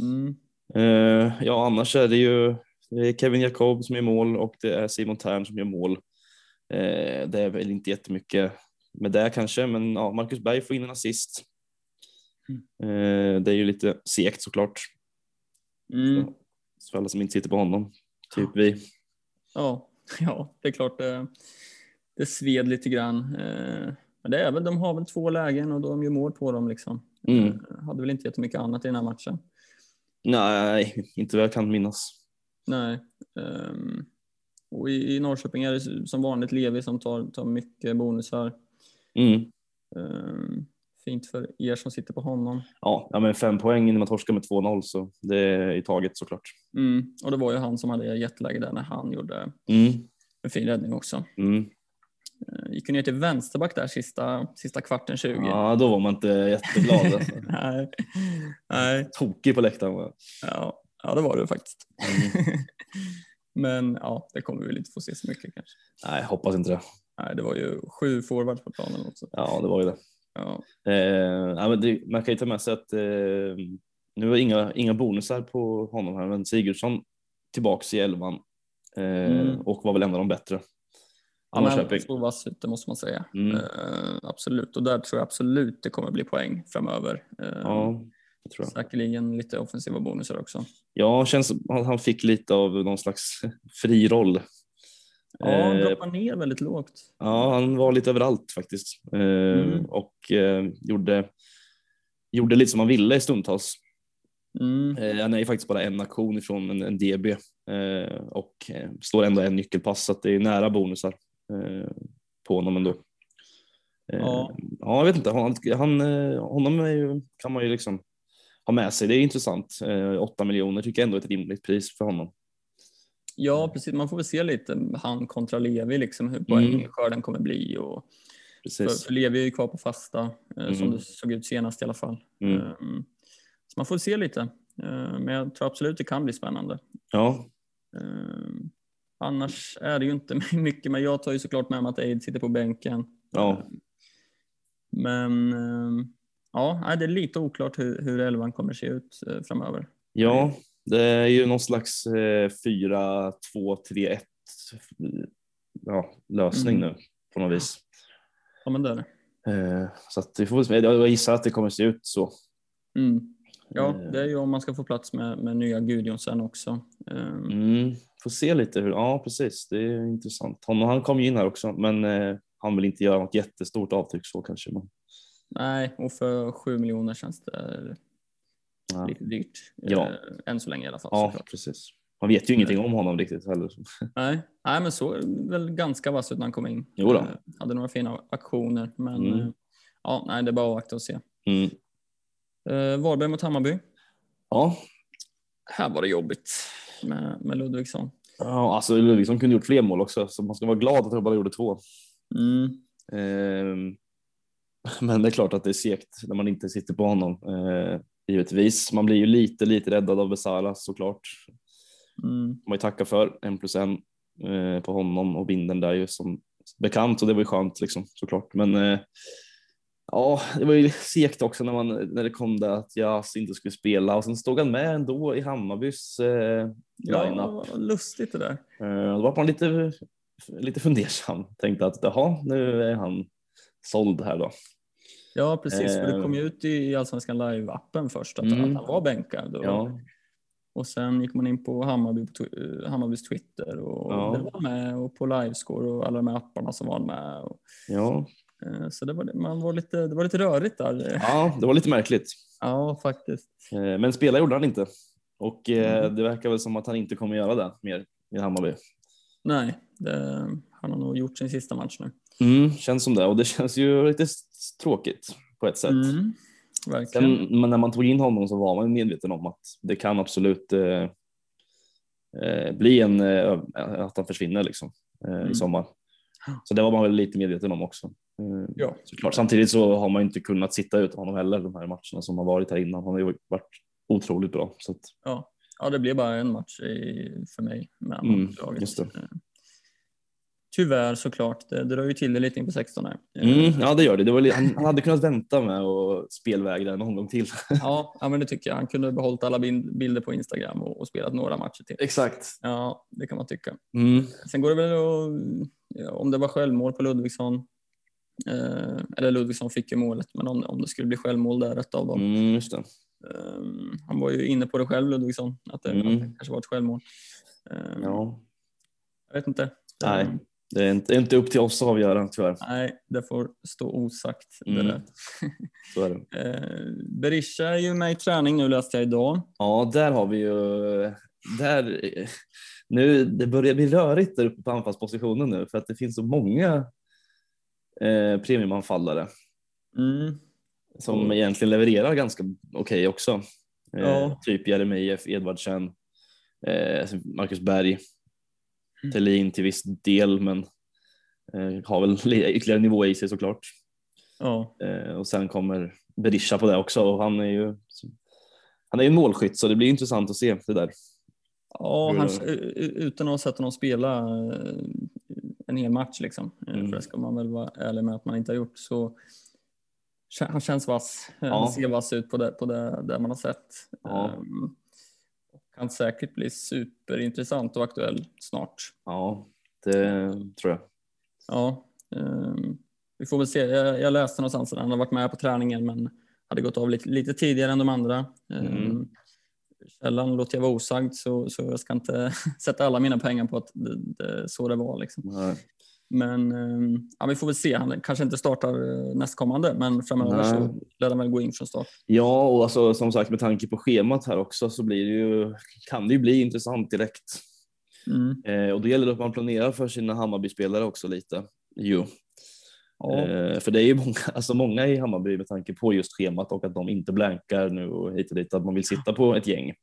Mm. Ehm, ja, annars är det ju det är Kevin Jacob som gör mål och det är Simon Tern som gör mål. Ehm, det är väl inte jättemycket med det kanske, men ja, Marcus Berg får in en assist. Ehm, det är ju lite segt såklart, Mm. för alla som inte sitter på honom. Typ vi. Ja, ja, det är klart det, det sved lite grann. Men det är väl, de har väl två lägen och de gör mål på dem liksom. Mm. Eh, Hade väl inte jättemycket annat i den här matchen. Nej, inte vad jag kan minnas. Nej. ehm, Och i, i Norrköping är det som vanligt Levi som tar, tar mycket bonusar. Mm. Ehm, Fint för er som sitter på honom. Ja, ja, men fem poäng innan man torskar med 2-0 så det är i taget såklart. Mm. Och det var ju han som hade jätteläge där när han gjorde Mm. en fin räddning också. Mm. Eh, Gick ju ner till vänsterback där sista, sista kvarten 20. Ja, då var man inte jätteglad. Alltså. Nej. Nej. Tokig på läktaren. var. Ja, ja, det var det faktiskt. Mm. Men ja, det kommer vi väl inte få se så mycket kanske. Nej, hoppas inte det. Nej, det var ju sju forwards på planen också. Ja, det var ju det. Ja, Eh, men det man kan ju ta med sig att eh, nu var inga, inga bonusar på honom här, men Sigurdsson tillbaks i elvan eh, Mm. och var väl en av de bättre. Norrköping. såg vass ut, det måste man säga. Mm. Eh, absolut, och där tror jag absolut det kommer bli poäng framöver. Eh, Ja, det tror jag. Säkerligen lite offensiva bonusar också. Ja, känns som att han fick lite av någon slags fri roll. Ja, han Eh, droppar ner väldigt lågt. Ja, han var lite överallt faktiskt Mm. och gjorde, gjorde lite som han ville i stundtals. Mm. Han är ju faktiskt bara en aktion ifrån en, en DB och står ändå en nyckelpass så att det är nära bonusar på honom ändå. Eh, Ja. ja, jag vet inte. Han, han, eh, honom ju, kan man ju liksom ha med sig. Det är intressant. Eh, 8 miljoner tycker jag ändå är ett rimligt pris för honom. Ja, precis. Man får väl se lite han kontra Levi, liksom, hur Mm. poängskörden kommer bli. Och, för, Precis. för Levi är ju kvar på fasta, eh, som Mm. det såg ut senast i alla fall. Mm. Um, så man får se lite. Eh, men jag tror absolut det kan bli spännande. Ja, Um, annars är det ju inte mycket, men jag tar ju såklart med mig att Aid sitter på bänken. Ja. Um, men um, ja, det är lite oklart hur, hur elvan kommer se ut eh, framöver. ja, det är ju någon slags eh, 4, 2, 3, 1 ja, lösning Mm. nu på något vis. Ja, men det är det. Eh, så att vi får se. Jag gissar att det kommer se ut så. Mm. Ja, Eh. det är ju om man ska få plats med, med nya Gudjonsen också. Mm, får se lite hur, ja precis, det är intressant. Han, han kom ju in här också, men eh, han vill inte göra något jättestort avtryck så kanske. Men, Nej, och för sju miljoner känns det ja. lite dyrt. Ja. Eh, än så länge i alla fall. ja, såklart. precis. Man vet ju ingenting om honom riktigt heller. Nej. Nej, men så väl ganska vass ut när han kom in. Jo då. Eh, hade några fina aktioner, men Mm. eh, ja, nej, det är bara att avvakta och se. Mm. Eh, Varberg mot Hammarby. Ja, Här var det jobbigt med, med Ludvigsson. Ja alltså Ludvigsson kunde gjort fler mål också, så man ska vara glad att han bara gjorde två. Mm. Ehm, Men det är klart att det är segt när man inte sitter på honom. Eh, givetvis. Man blir ju lite, lite räddad av Besara såklart. Mm. Man ju tacka för en plus en eh, på honom och binden där ju som bekant och det var ju skönt liksom såklart. Men eh, ja, det var ju segt också när man när det kom där att Jas inte skulle spela och sen stod han med ändå i Hammarbys eh, lineup. Ja, lustigt det där. Eh, då var man lite, lite fundersam. Tänkte att jaha, nu är han såld här då. Ja, precis. För det kom ju Eh. ut i Allsvenskan live-appen först att Mm. han var bänkad. Och, Ja, och sen gick man in på Hammarby, eh, Hammarbys Twitter och Ja. det var med och på Livescore och alla de här apparna som var med. Och, ja, eh, så det var, man var lite, det var lite rörigt där. ja, det var lite märkligt. Ja, faktiskt. Eh, Men spela gjorde han inte. Och eh, Mm. det verkar väl som att han inte kommer göra det mer i Hammarby. Nej, det, han har nog gjort sin sista match nu. Mm, känns som det och det känns ju lite tråkigt på ett sätt. Mm. Sen men när man tog in honom så var man medveten om att det kan absolut eh, eh, bli en, eh, att han försvinner liksom eh, Mm. i sommar. Så det var man väl lite medveten om också. Eh, Ja. Såklart. Samtidigt så har man inte kunnat sitta ut honom heller de här matcherna som har varit här innan. Han har ju varit otroligt bra. Så att, Ja. ja, det blev bara en match i, för mig med Mm, just det. Eh, Tyvärr såklart, det drar ju till det lite in på 16 här. mm, ja, det gör det. det var, han, han hade kunnat vänta med och spelvägra en omgång till. Ja, ja, men det tycker jag. Han kunde behållit alla bilder på Instagram och, och spelat några matcher till. Exakt. Ja, det kan man tycka. Mm. Sen går det väl att, om det var självmål på Ludvigsson, eh, eller Ludvigsson fick ju målet, men om, om det skulle bli självmål där, ett av dem. Mm. Eh, han var ju inne på det själv, Ludvigsson, att det, Mm. att det kanske var ett självmål. Eh, Ja. Jag vet inte. Nej. Det är inte, inte upp till oss att avgöra tyvärr. Nej, det får stå osagt. Mm. Det där. Så är det. Eh, Berisha är ju med i träning nu läste jag idag. Ja, där har vi ju... Där, nu, det börjar bli rörigt där uppe på anfallspositionen nu för att det finns så många eh, premiumanfallare Mm. som Mm. egentligen levererar ganska okej också. Eh, Ja. Typ Jeremejeff, Edvardsen, eh, Marcus Berg, Mm. Thelin till viss del, men eh, har väl li- ytterligare nivå i sig såklart. Ja, Eh, och sen kommer Berisha på det också och han är ju han är ju en målskytt så det blir intressant att se det där. Ja han, utan att ha sett honom spela eh, en hel match, liksom, eh, Mm. för det ska man väl vara ärlig med att man inte har gjort, så han känns vass. Ja. Han ser vass ut på det, på det där man har sett. Ja. Och kan säkert bli superintressant och aktuell snart. Ja, det tror jag. Ja, ehm, vi får väl se. Jag, jag läste någonstans att han har varit med på träningen men hade gått av lite, lite tidigare än de andra. Mm. Källan låter jag vara osagd så, så jag ska inte sätta alla mina pengar på att det, det, så det var. Liksom. Nej. Men ehm, ja, vi får väl se. Han kanske inte startar eh, nästkommande men framöver Nej. så lär han väl gå in från start. Ja, och alltså, som sagt med tanke på schemat här också så blir det ju, kan det ju bli intressant direkt. Mm. Eh, och då gäller det att man planerar för sina Hammarby-spelare också lite. Jo. Ja, Eh, för det är ju många, alltså många i Hammarby med tanke på just schemat och att de inte blankar nu och hit och dit, att man vill sitta på ett gäng.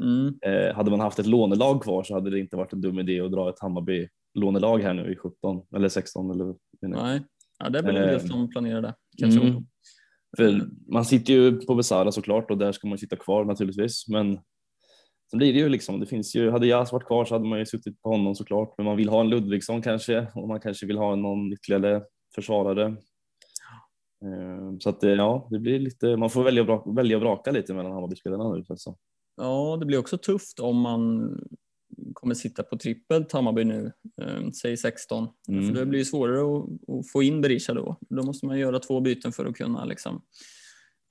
mm. Eh, hade man haft ett lånelag kvar så hade det inte varit en dum idé att dra ett Hammarby lånelag här nu i 17 eller 16 eller. Nej. Ja, det väl en del Ehm. som planerar det. Kanske. Mm. För man sitter ju på Besara såklart och där ska man sitta kvar naturligtvis. Men sen blir det ju liksom, det finns ju, hade Jas varit kvar så hade man ju suttit på honom såklart. Men man vill ha en Ludvigsson kanske och man kanske vill ha någon ytterligare försvarare. Eh, Så att det, ja, det blir lite, man får välja och vraka, välja och vraka lite mellan Hammarbyspelarna nu. Alltså. Ja, det blir också tufft om man kommer sitta på trippel Hammarby nu, eh, säg 16. Mm. För det blir ju svårare att, att få in Berisha då. Då måste man göra två byten för att kunna liksom,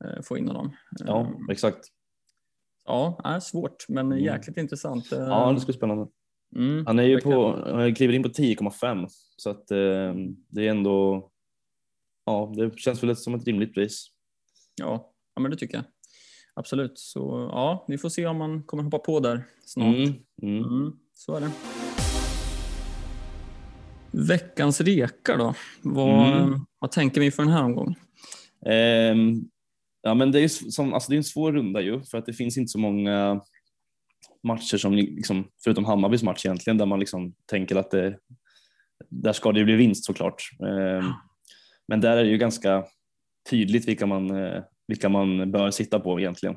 eh, få in honom. Ja, Eh, exakt. ja är svårt, men Mm. jäkligt intressant. Eh, Ja, det ska bli spännande. Mm, Han är ju på, han kliver in på 10,5 så att eh, det är ändå, ja, det känns väl som ett rimligt pris. Ja, ja, men det tycker jag. Absolut. Så ja, vi får se om man kommer hoppa på där snart. Mm, mm. Mm, så är det. Veckans rekar då? Vad, Mm. vad tänker vi för den här omgången? Ehm, Ja, men det är ju som, alltså det är en svår runda ju för att det finns inte så många matcher som liksom, förutom Hammarbys match egentligen där man liksom tänker att det, där ska det ju bli vinst såklart. Eh, men där är det ju ganska tydligt vilka man, eh, vilka man bör sitta på egentligen.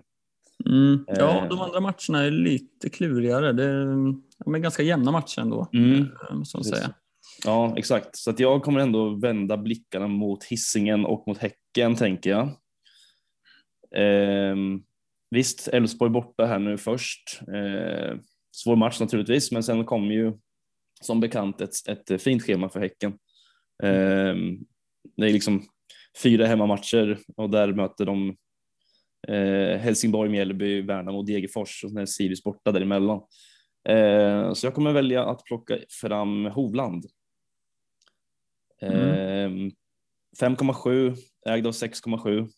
Mm. Ja, Eh. de andra matcherna är lite klurigare. Det är, de är ganska jämna matcher ändå. Mm. Som Precis. säger. Ja, exakt. Så att jag kommer ändå vända blickarna mot hissingen och mot Häcken tänker jag. Ehm, visst, Elfsborg borta här nu först. Ehm, svår match naturligtvis, men sen kommer ju som bekant ett, ett fint schema för Häcken. Ehm, det är liksom fyra hemmamatcher och där möter de eh, Helsingborg, Mjällby, Värnamo Degerfors och sen är Sirius borta däremellan. Eh, så jag kommer välja att plocka fram Hovland. Eh, 5,7 ägd av 6,7.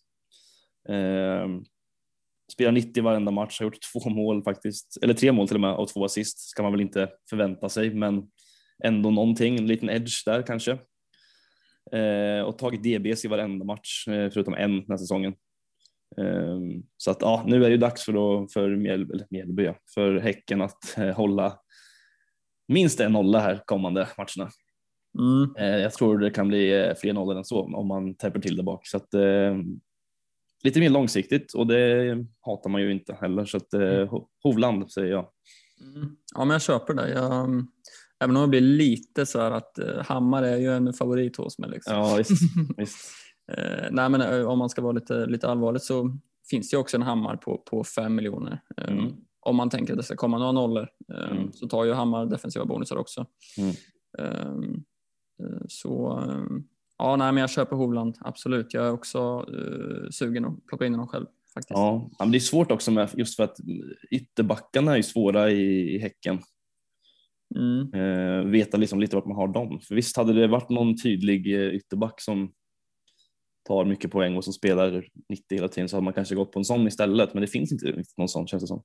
Spelar 90 varenda match, har gjort två mål faktiskt, eller tre mål till och med och två assist ska man väl inte förvänta sig, men ändå någonting, en liten edge där kanske. Eh, och tagit DBs i varenda match eh, förutom en den här säsongen. Eh, så att ja, nu är det ju dags för, då, för Mjäl, Mjällby, ja, för Häcken att eh, hålla minst en nolla här kommande matcherna. Mm. Eh, jag tror det kan bli fler nollor än så om man täpper till det bak. Så att, eh, lite mer långsiktigt och det hatar man ju inte heller. Så att, eh, Ho- Hovland säger jag. Mm. Ja, men jag köper det. Jag, även om det blir lite så här att eh, Hammar är ju en favorit hos mig. Liksom. Ja, visst. visst. Eh, nej, men eh, om man ska vara lite, lite allvarligt så finns det också en Hammar på, på 5 miljoner. Eh, Mm. Om man tänker att det ska komma några nollor eh, Mm. så tar ju Hammar defensiva bonusar också. Mm. Så ja, nej, men jag köper Hovland, absolut. Jag är också eh, sugen att plocka in honom själv. Faktiskt. Ja, men det är svårt också med just för att ytterbackarna är svåra i, i Häcken. Mm. Eh, veta liksom lite vart man har dem. För visst hade det varit någon tydlig eh, ytterback som tar mycket poäng och som spelar 90 hela tiden så hade man kanske gått på en sån istället. Men det finns inte riktigt någon sån känns det som.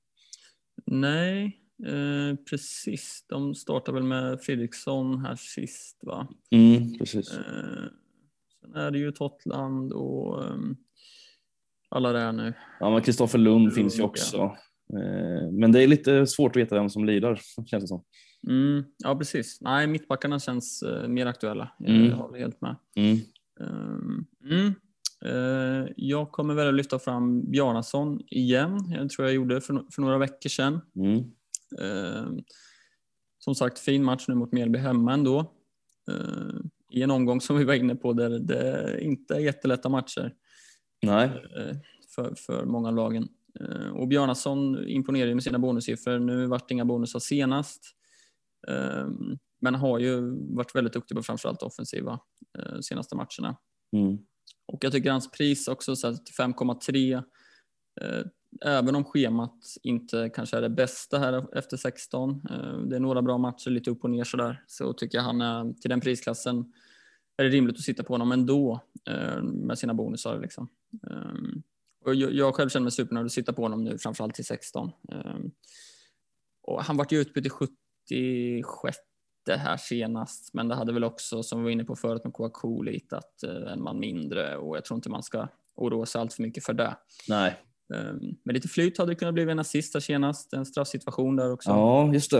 Nej, eh, precis. De startar väl med Fredriksson här sist, va? Mm, precis. Eh, sen är det ju Totland och ehm, alla där nu. Ja, men Kristoffer Lund Lund, finns ju ja. också. Eh, men det är lite svårt att veta vem som lirar känns det som. Mm, ja, precis. Nej, mittbackarna känns eh, mer aktuella. Jag, Mm. jag håller helt med. Mm. Mm. Eh, jag kommer väl att lyfta fram Bjarnason igen. Jag tror jag gjorde för, no- för några veckor sedan. Eh, som sagt, fin match nu mot Mjällby hemma ändå. I en omgång som vi var inne på där det inte är jättelätta matcher Nej, eh, för, för många lagen. Eh, och Bjarnason imponerar ju med sina bonussiffror. Nu vart det inga bonusar senast. Eh, men har ju varit väldigt duktig på framförallt offensiva senaste matcherna. mm. Och jag tycker hans pris också så här till 5,3 eh, Även om schemat inte kanske är det bästa här efter 16. Eh, det är några bra matcher, lite upp och ner sådär. Så tycker jag han är till den prisklassen är det rimligt att sitta på honom ändå eh, med sina bonusar. Liksom. Eh, och jag, själv känner mig supernöjd att sitta på honom nu, framförallt till 16. Och han vart ju utbytt i 76 här senast, men det hade väl också, som vi var inne på förut med Kouakou, lite att en man mindre och jag tror inte man ska oroa sig allt för mycket för det. nej. Um, med lite flyt hade det kunnat bli en assist här senast, en straffsituation där också Ja, just det.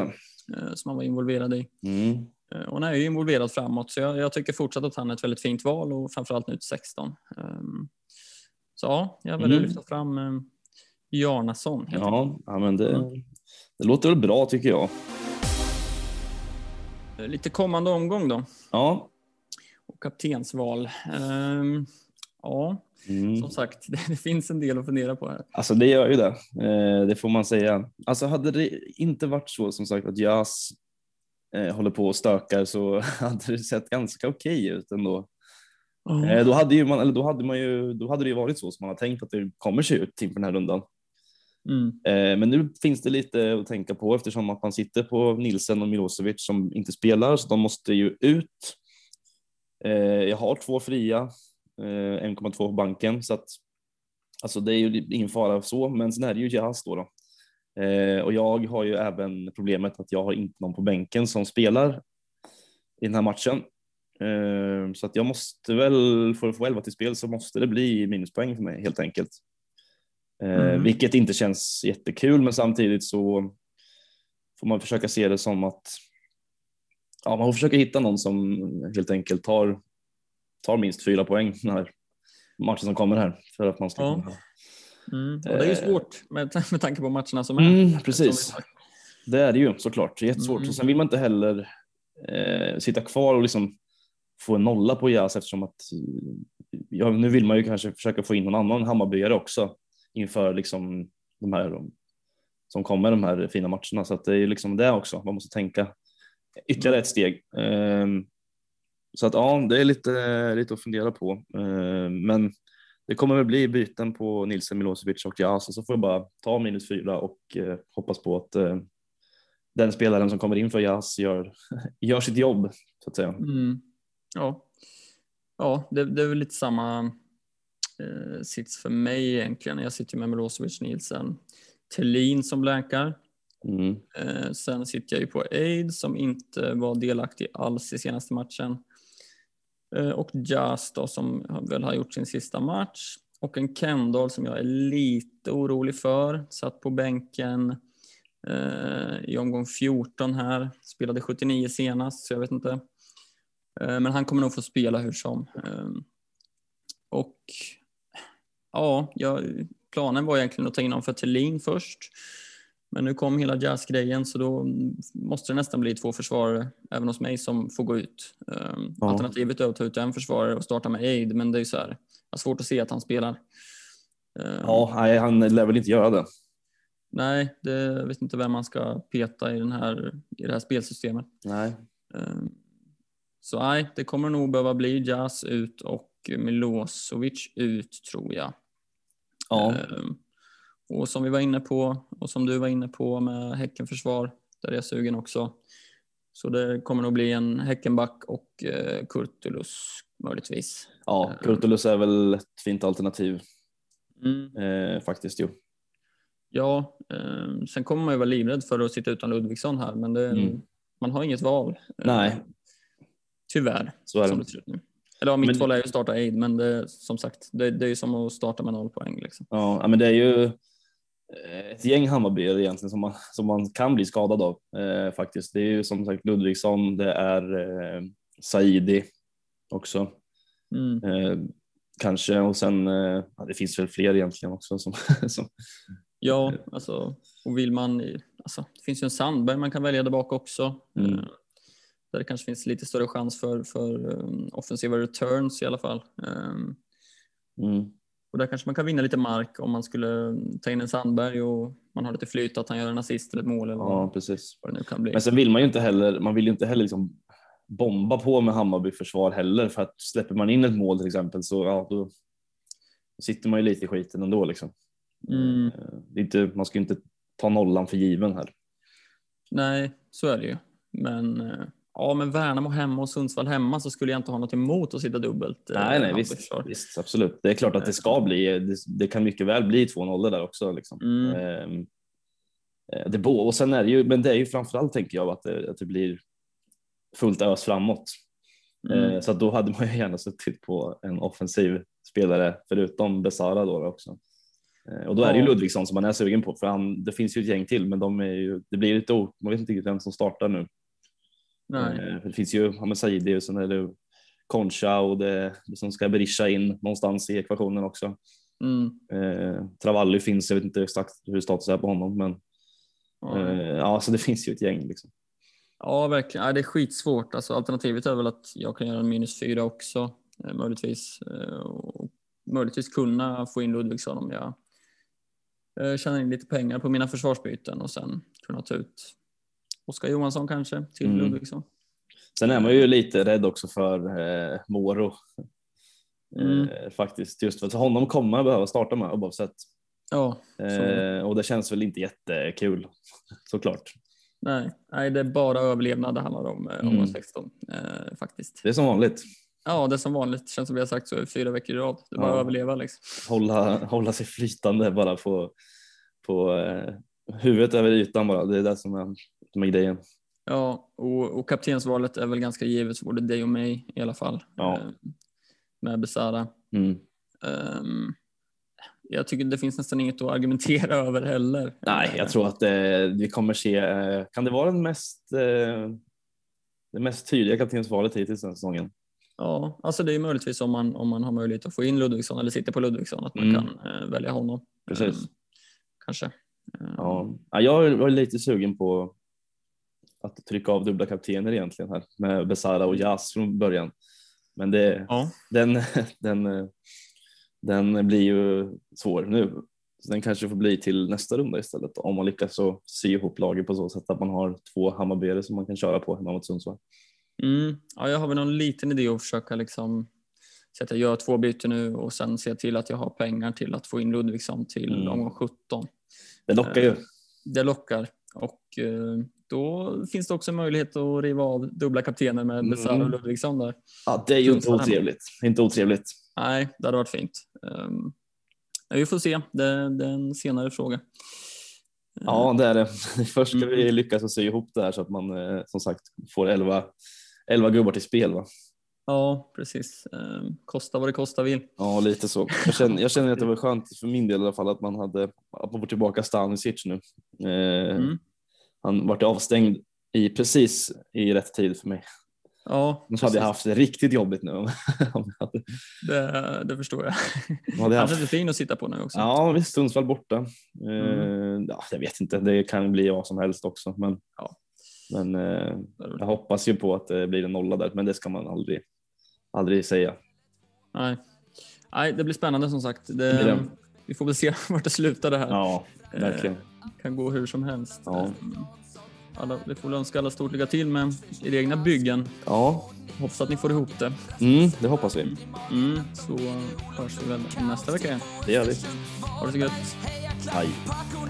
eh, som han var involverad i. Mm. Eh, och han är ju involverad framåt, så jag, jag tycker fortsatt att han är ett väldigt fint val och framförallt nu till 16. Um, så ja, jag vill Mm. lyfta fram Jarnason. Ja, ja, men det, det låter väl bra tycker jag. Lite kommande omgång då Ja. och kaptensval. Ja, Mm. som sagt, det, finns en del att fundera på här. Alltså det gör ju det, eh, det får man säga. Alltså hade det inte varit så som sagt att Jas eh, håller på och stökar så hade det sett ganska okej ut ändå. Eh, då, hade ju man, eller då, hade man ju, då hade det ju varit så som man har tänkt att det kommer se ut inför den här rundan. Mm. Eh, men nu finns det lite att tänka på eftersom att man sitter på Nilsen och Milosevic som inte spelar så de måste ju ut. Eh, jag har två fria, 1,2 på banken så att alltså det är ju ingen fara så, men sen är det ju Jazz då. då. Eh, och jag har ju även problemet att jag har inte någon på bänken som spelar i den här matchen. Eh, så att jag måste väl, för att få 11 till spel så måste det bli minuspoäng för mig helt enkelt. Eh, Mm. Vilket inte känns jättekul, men samtidigt så får man försöka se det som att ja, man får försöka hitta någon som helt enkelt tar, tar minst fyra poäng den här matchen som kommer här för att man ska Ja. Mm. Det är ju Eh. svårt med, med tanke på matcherna som är. Mm, precis. Det är det ju såklart. Jättesvårt. Mm. Och sen vill man inte heller eh, sitta kvar och liksom få en nolla på Jas eftersom att eh, ja, nu vill man ju kanske försöka få in någon annan Hammarbyare också inför liksom de här som kommer de här fina matcherna. Så att det är ju liksom det också. Man måste tänka ytterligare ett steg. Ehm, så att ja, det är lite, lite att fundera på. Ehm, men det kommer väl bli byten på Nilsen, Milosevic och Jas så får jag bara ta minus fyra och eh, hoppas på att eh, den spelaren som kommer in för Jas gör, gör sitt jobb så att säga. Mm. Ja, ja det, det är väl lite samma eh, sits för mig egentligen. Jag sitter med Milosevic, Nielsen, Thelin som läkar. Mm. Eh, sen sitter jag ju på Aid som inte var delaktig alls i senaste matchen. Eh, och Jas då som väl har gjort sin sista match. Och en Kendall som jag är lite orolig för. Satt på bänken eh, i omgång 14 här. Spelade 79 senast så jag vet inte. Eh, men han kommer nog få spela hur som. Eh, och ja, jag, planen var egentligen att ta in honom för Thelin först. Men nu kom hela jazzgrejen så då måste det nästan bli två försvarare även hos mig som får gå ut. Um, Ja. Alternativet är att ta ut en försvarare och starta med Aid men det är ju så här, jag har svårt att se att han spelar. Um, Ja, nej, han lär väl inte göra det. Nej, det, jag vet inte vem man ska peta i, den här, i det här spelsystemet. Nej. Um, så nej, det kommer nog behöva bli Jazz ut och Milosevic ut tror jag. Ja, Ehm, Och som vi var inne på och som du var inne på med Häckenförsvar, där är jag sugen också. Så det kommer nog bli en Häckenback och eh, Kurtulus möjligtvis. ja Kurtulus är väl ett fint alternativ Mm. eh, faktiskt. Jo. Ja, eh, sen kommer man ju vara livrädd för att sitta utan Ludvigsson här, men det, Mm. man har inget val. Eh, Nej. Tyvärr, Så är som det. ser ut nu. Eller ja, mitt Men- val är ju att starta Aid, men det, som sagt, det, det är ju som att starta med noll poäng. Liksom. Ja, men det är ju eh, ett gäng Hammarbyare egentligen som man, som man kan bli skadad av eh, faktiskt. Det är ju som sagt Ludvigsson, det är eh, Saidi också Mm. eh, kanske och sen eh, det finns väl fler egentligen också som, som Ja, alltså, och vill man, alltså, det finns ju en Sandberg man kan välja där bak också. Mm. Eh, Där det kanske finns lite större chans för, för um, offensiva returns i alla fall. Um, mm, och där kanske man kan vinna lite mark om man skulle ta in en Sandberg och man har lite flyt att han gör en assist eller ett mål eller ja precis. vad det nu kan bli. Men sen vill man ju inte heller, man vill ju inte heller liksom bomba på med Hammarby försvar heller för att släpper man in ett mål till exempel så ja, då sitter man ju lite i skiten ändå liksom. Mm. Eh, Det är inte, man ska ju inte ta nollan för given här. Nej, så är det ju. Men eh, ja, men Värnamo hemma och Sundsvall hemma så skulle jag inte ha något emot att sitta dubbelt. eh, Nej, nej, visst, visst, absolut. Det är klart att det ska bli. Det, det kan mycket väl bli 2-0 där också. Liksom. Mm. Ehm, eh, det bo, och sen är det ju, men det är ju framförallt tänker jag att det, att det blir fullt ös framåt. Mm. Eh, så då hade man ju gärna suttit på en offensiv spelare förutom Besara då också. Eh, och då är det ju. Ludvigsson som man är sugen på för han, det finns ju ett gäng till men de är ju, det blir lite man vet inte riktigt vem som startar nu. Nej. Eh, för det finns ju ja, Saidi och sen är det Concha och det, som ska Berisha in någonstans i ekvationen också. Mm. Eh, Travalli finns, jag vet inte exakt hur status är på honom men Ja. eh, så det finns ju ett gäng liksom. Ja, verkligen. Ja, det är skitsvårt. Alltså, alternativet är väl att jag kan göra en minus fyra också, eh, möjligtvis. Eh, och möjligtvis kunna få in Ludvigsson om jag eh, tjänar in lite pengar på mina försvarsbyten och sen kunna ta ut Oskar Johansson kanske till Mm. Ludvigsson. Sen är man ju lite rädd också för eh, Moro. Mm. Eh, faktiskt, just för att honom kommer man behöva starta med oavsett. Ja, Eh, och det känns väl inte jättekul såklart. nej, nej, det är bara överlevnad det handlar om, eh, Mm. omgång 16 eh, faktiskt. Det är som vanligt. Ja, det är som vanligt. Känns som vi har sagt så i fyra veckor i rad. Det är bara Ja. överleva liksom. Hålla, hålla sig flytande bara på, på eh, huvudet över ytan bara. Det är det som är, som är grejen. Ja, och, och kaptensvalet är väl ganska givet för både dig och mig i alla fall. Ja. Eh, med Besara. Mm. Ehm, jag tycker det finns nästan inget att argumentera över heller. Nej, jag tror att eh, vi kommer se, eh, kan det vara den mest, eh, det mest tydliga kaptensvalet hittills den säsongen? Ja, alltså det är möjligtvis om man, om man har möjlighet att få in Ludvigsson eller sitter på Ludvigsson att man Mm. kan eh, välja honom. Precis. Eh, kanske. Eh, Ja. Ja, jag var lite sugen på att trycka av dubbla kaptener egentligen här med Besara och Jas från början. Men det, ja. den, den, eh, den blir ju svår nu. Så den kanske får bli till nästa runda istället om man lyckas så sy ihop laget på så sätt att man har två Hammarbyare som man kan köra på hemma mot Sundsvall. Mm. ja, jag har väl någon liten idé att försöka liksom så att jag gör två byten nu och sen se till att jag har pengar till att få in Ludvigsson till Mm. omgång 17. Det lockar ju. Det lockar och eh, då finns det också möjlighet att riva av dubbla kaptener med Mm. Besara och Ludvigsson där. Ja, det är ju inte otrevligt. Inte otrevligt. Nej, det hade varit fint. Um, vi får se. Det, det är en senare fråga. Ja, det är det. Först ska Mm. vi lyckas att sy ihop det här så att man eh, som sagt får 11, 11 gubbar till spel. Va? Ja, precis. Um, kosta vad det kosta vill. Ja, lite så. Jag känner, jag känner att det var skönt för min del i alla fall att man hade att man får tillbaka Stanisic nu. Eh, Mm. Han vart avstängd i precis i rätt tid för mig. Ja, Annars hade jag haft det riktigt jobbigt nu. det, det förstår jag. Han haft... är fin att sitta på nu också. Ja, visst Sundsvall borta. Eh, Mm. ja, jag vet inte, det kan bli vad som helst också. Men, Ja. men eh, jag hoppas ju på att det blir en nolla där, men det ska man aldrig, aldrig säga. Nej. Nej, det blir spännande som sagt. Det, blir det. Vi får väl se vart det slutar det här. Ja, verkligen. kan gå hur som helst. Ja. Um, Alla, vi får väl önska alla stort lycka till med era egna byggen. Ja, Hoppas att ni får ihop det. mm, det hoppas vi. Mm, så hörs vi väl nästa vecka igen. Det gör vi. Ha det så gött. Hej. Pakon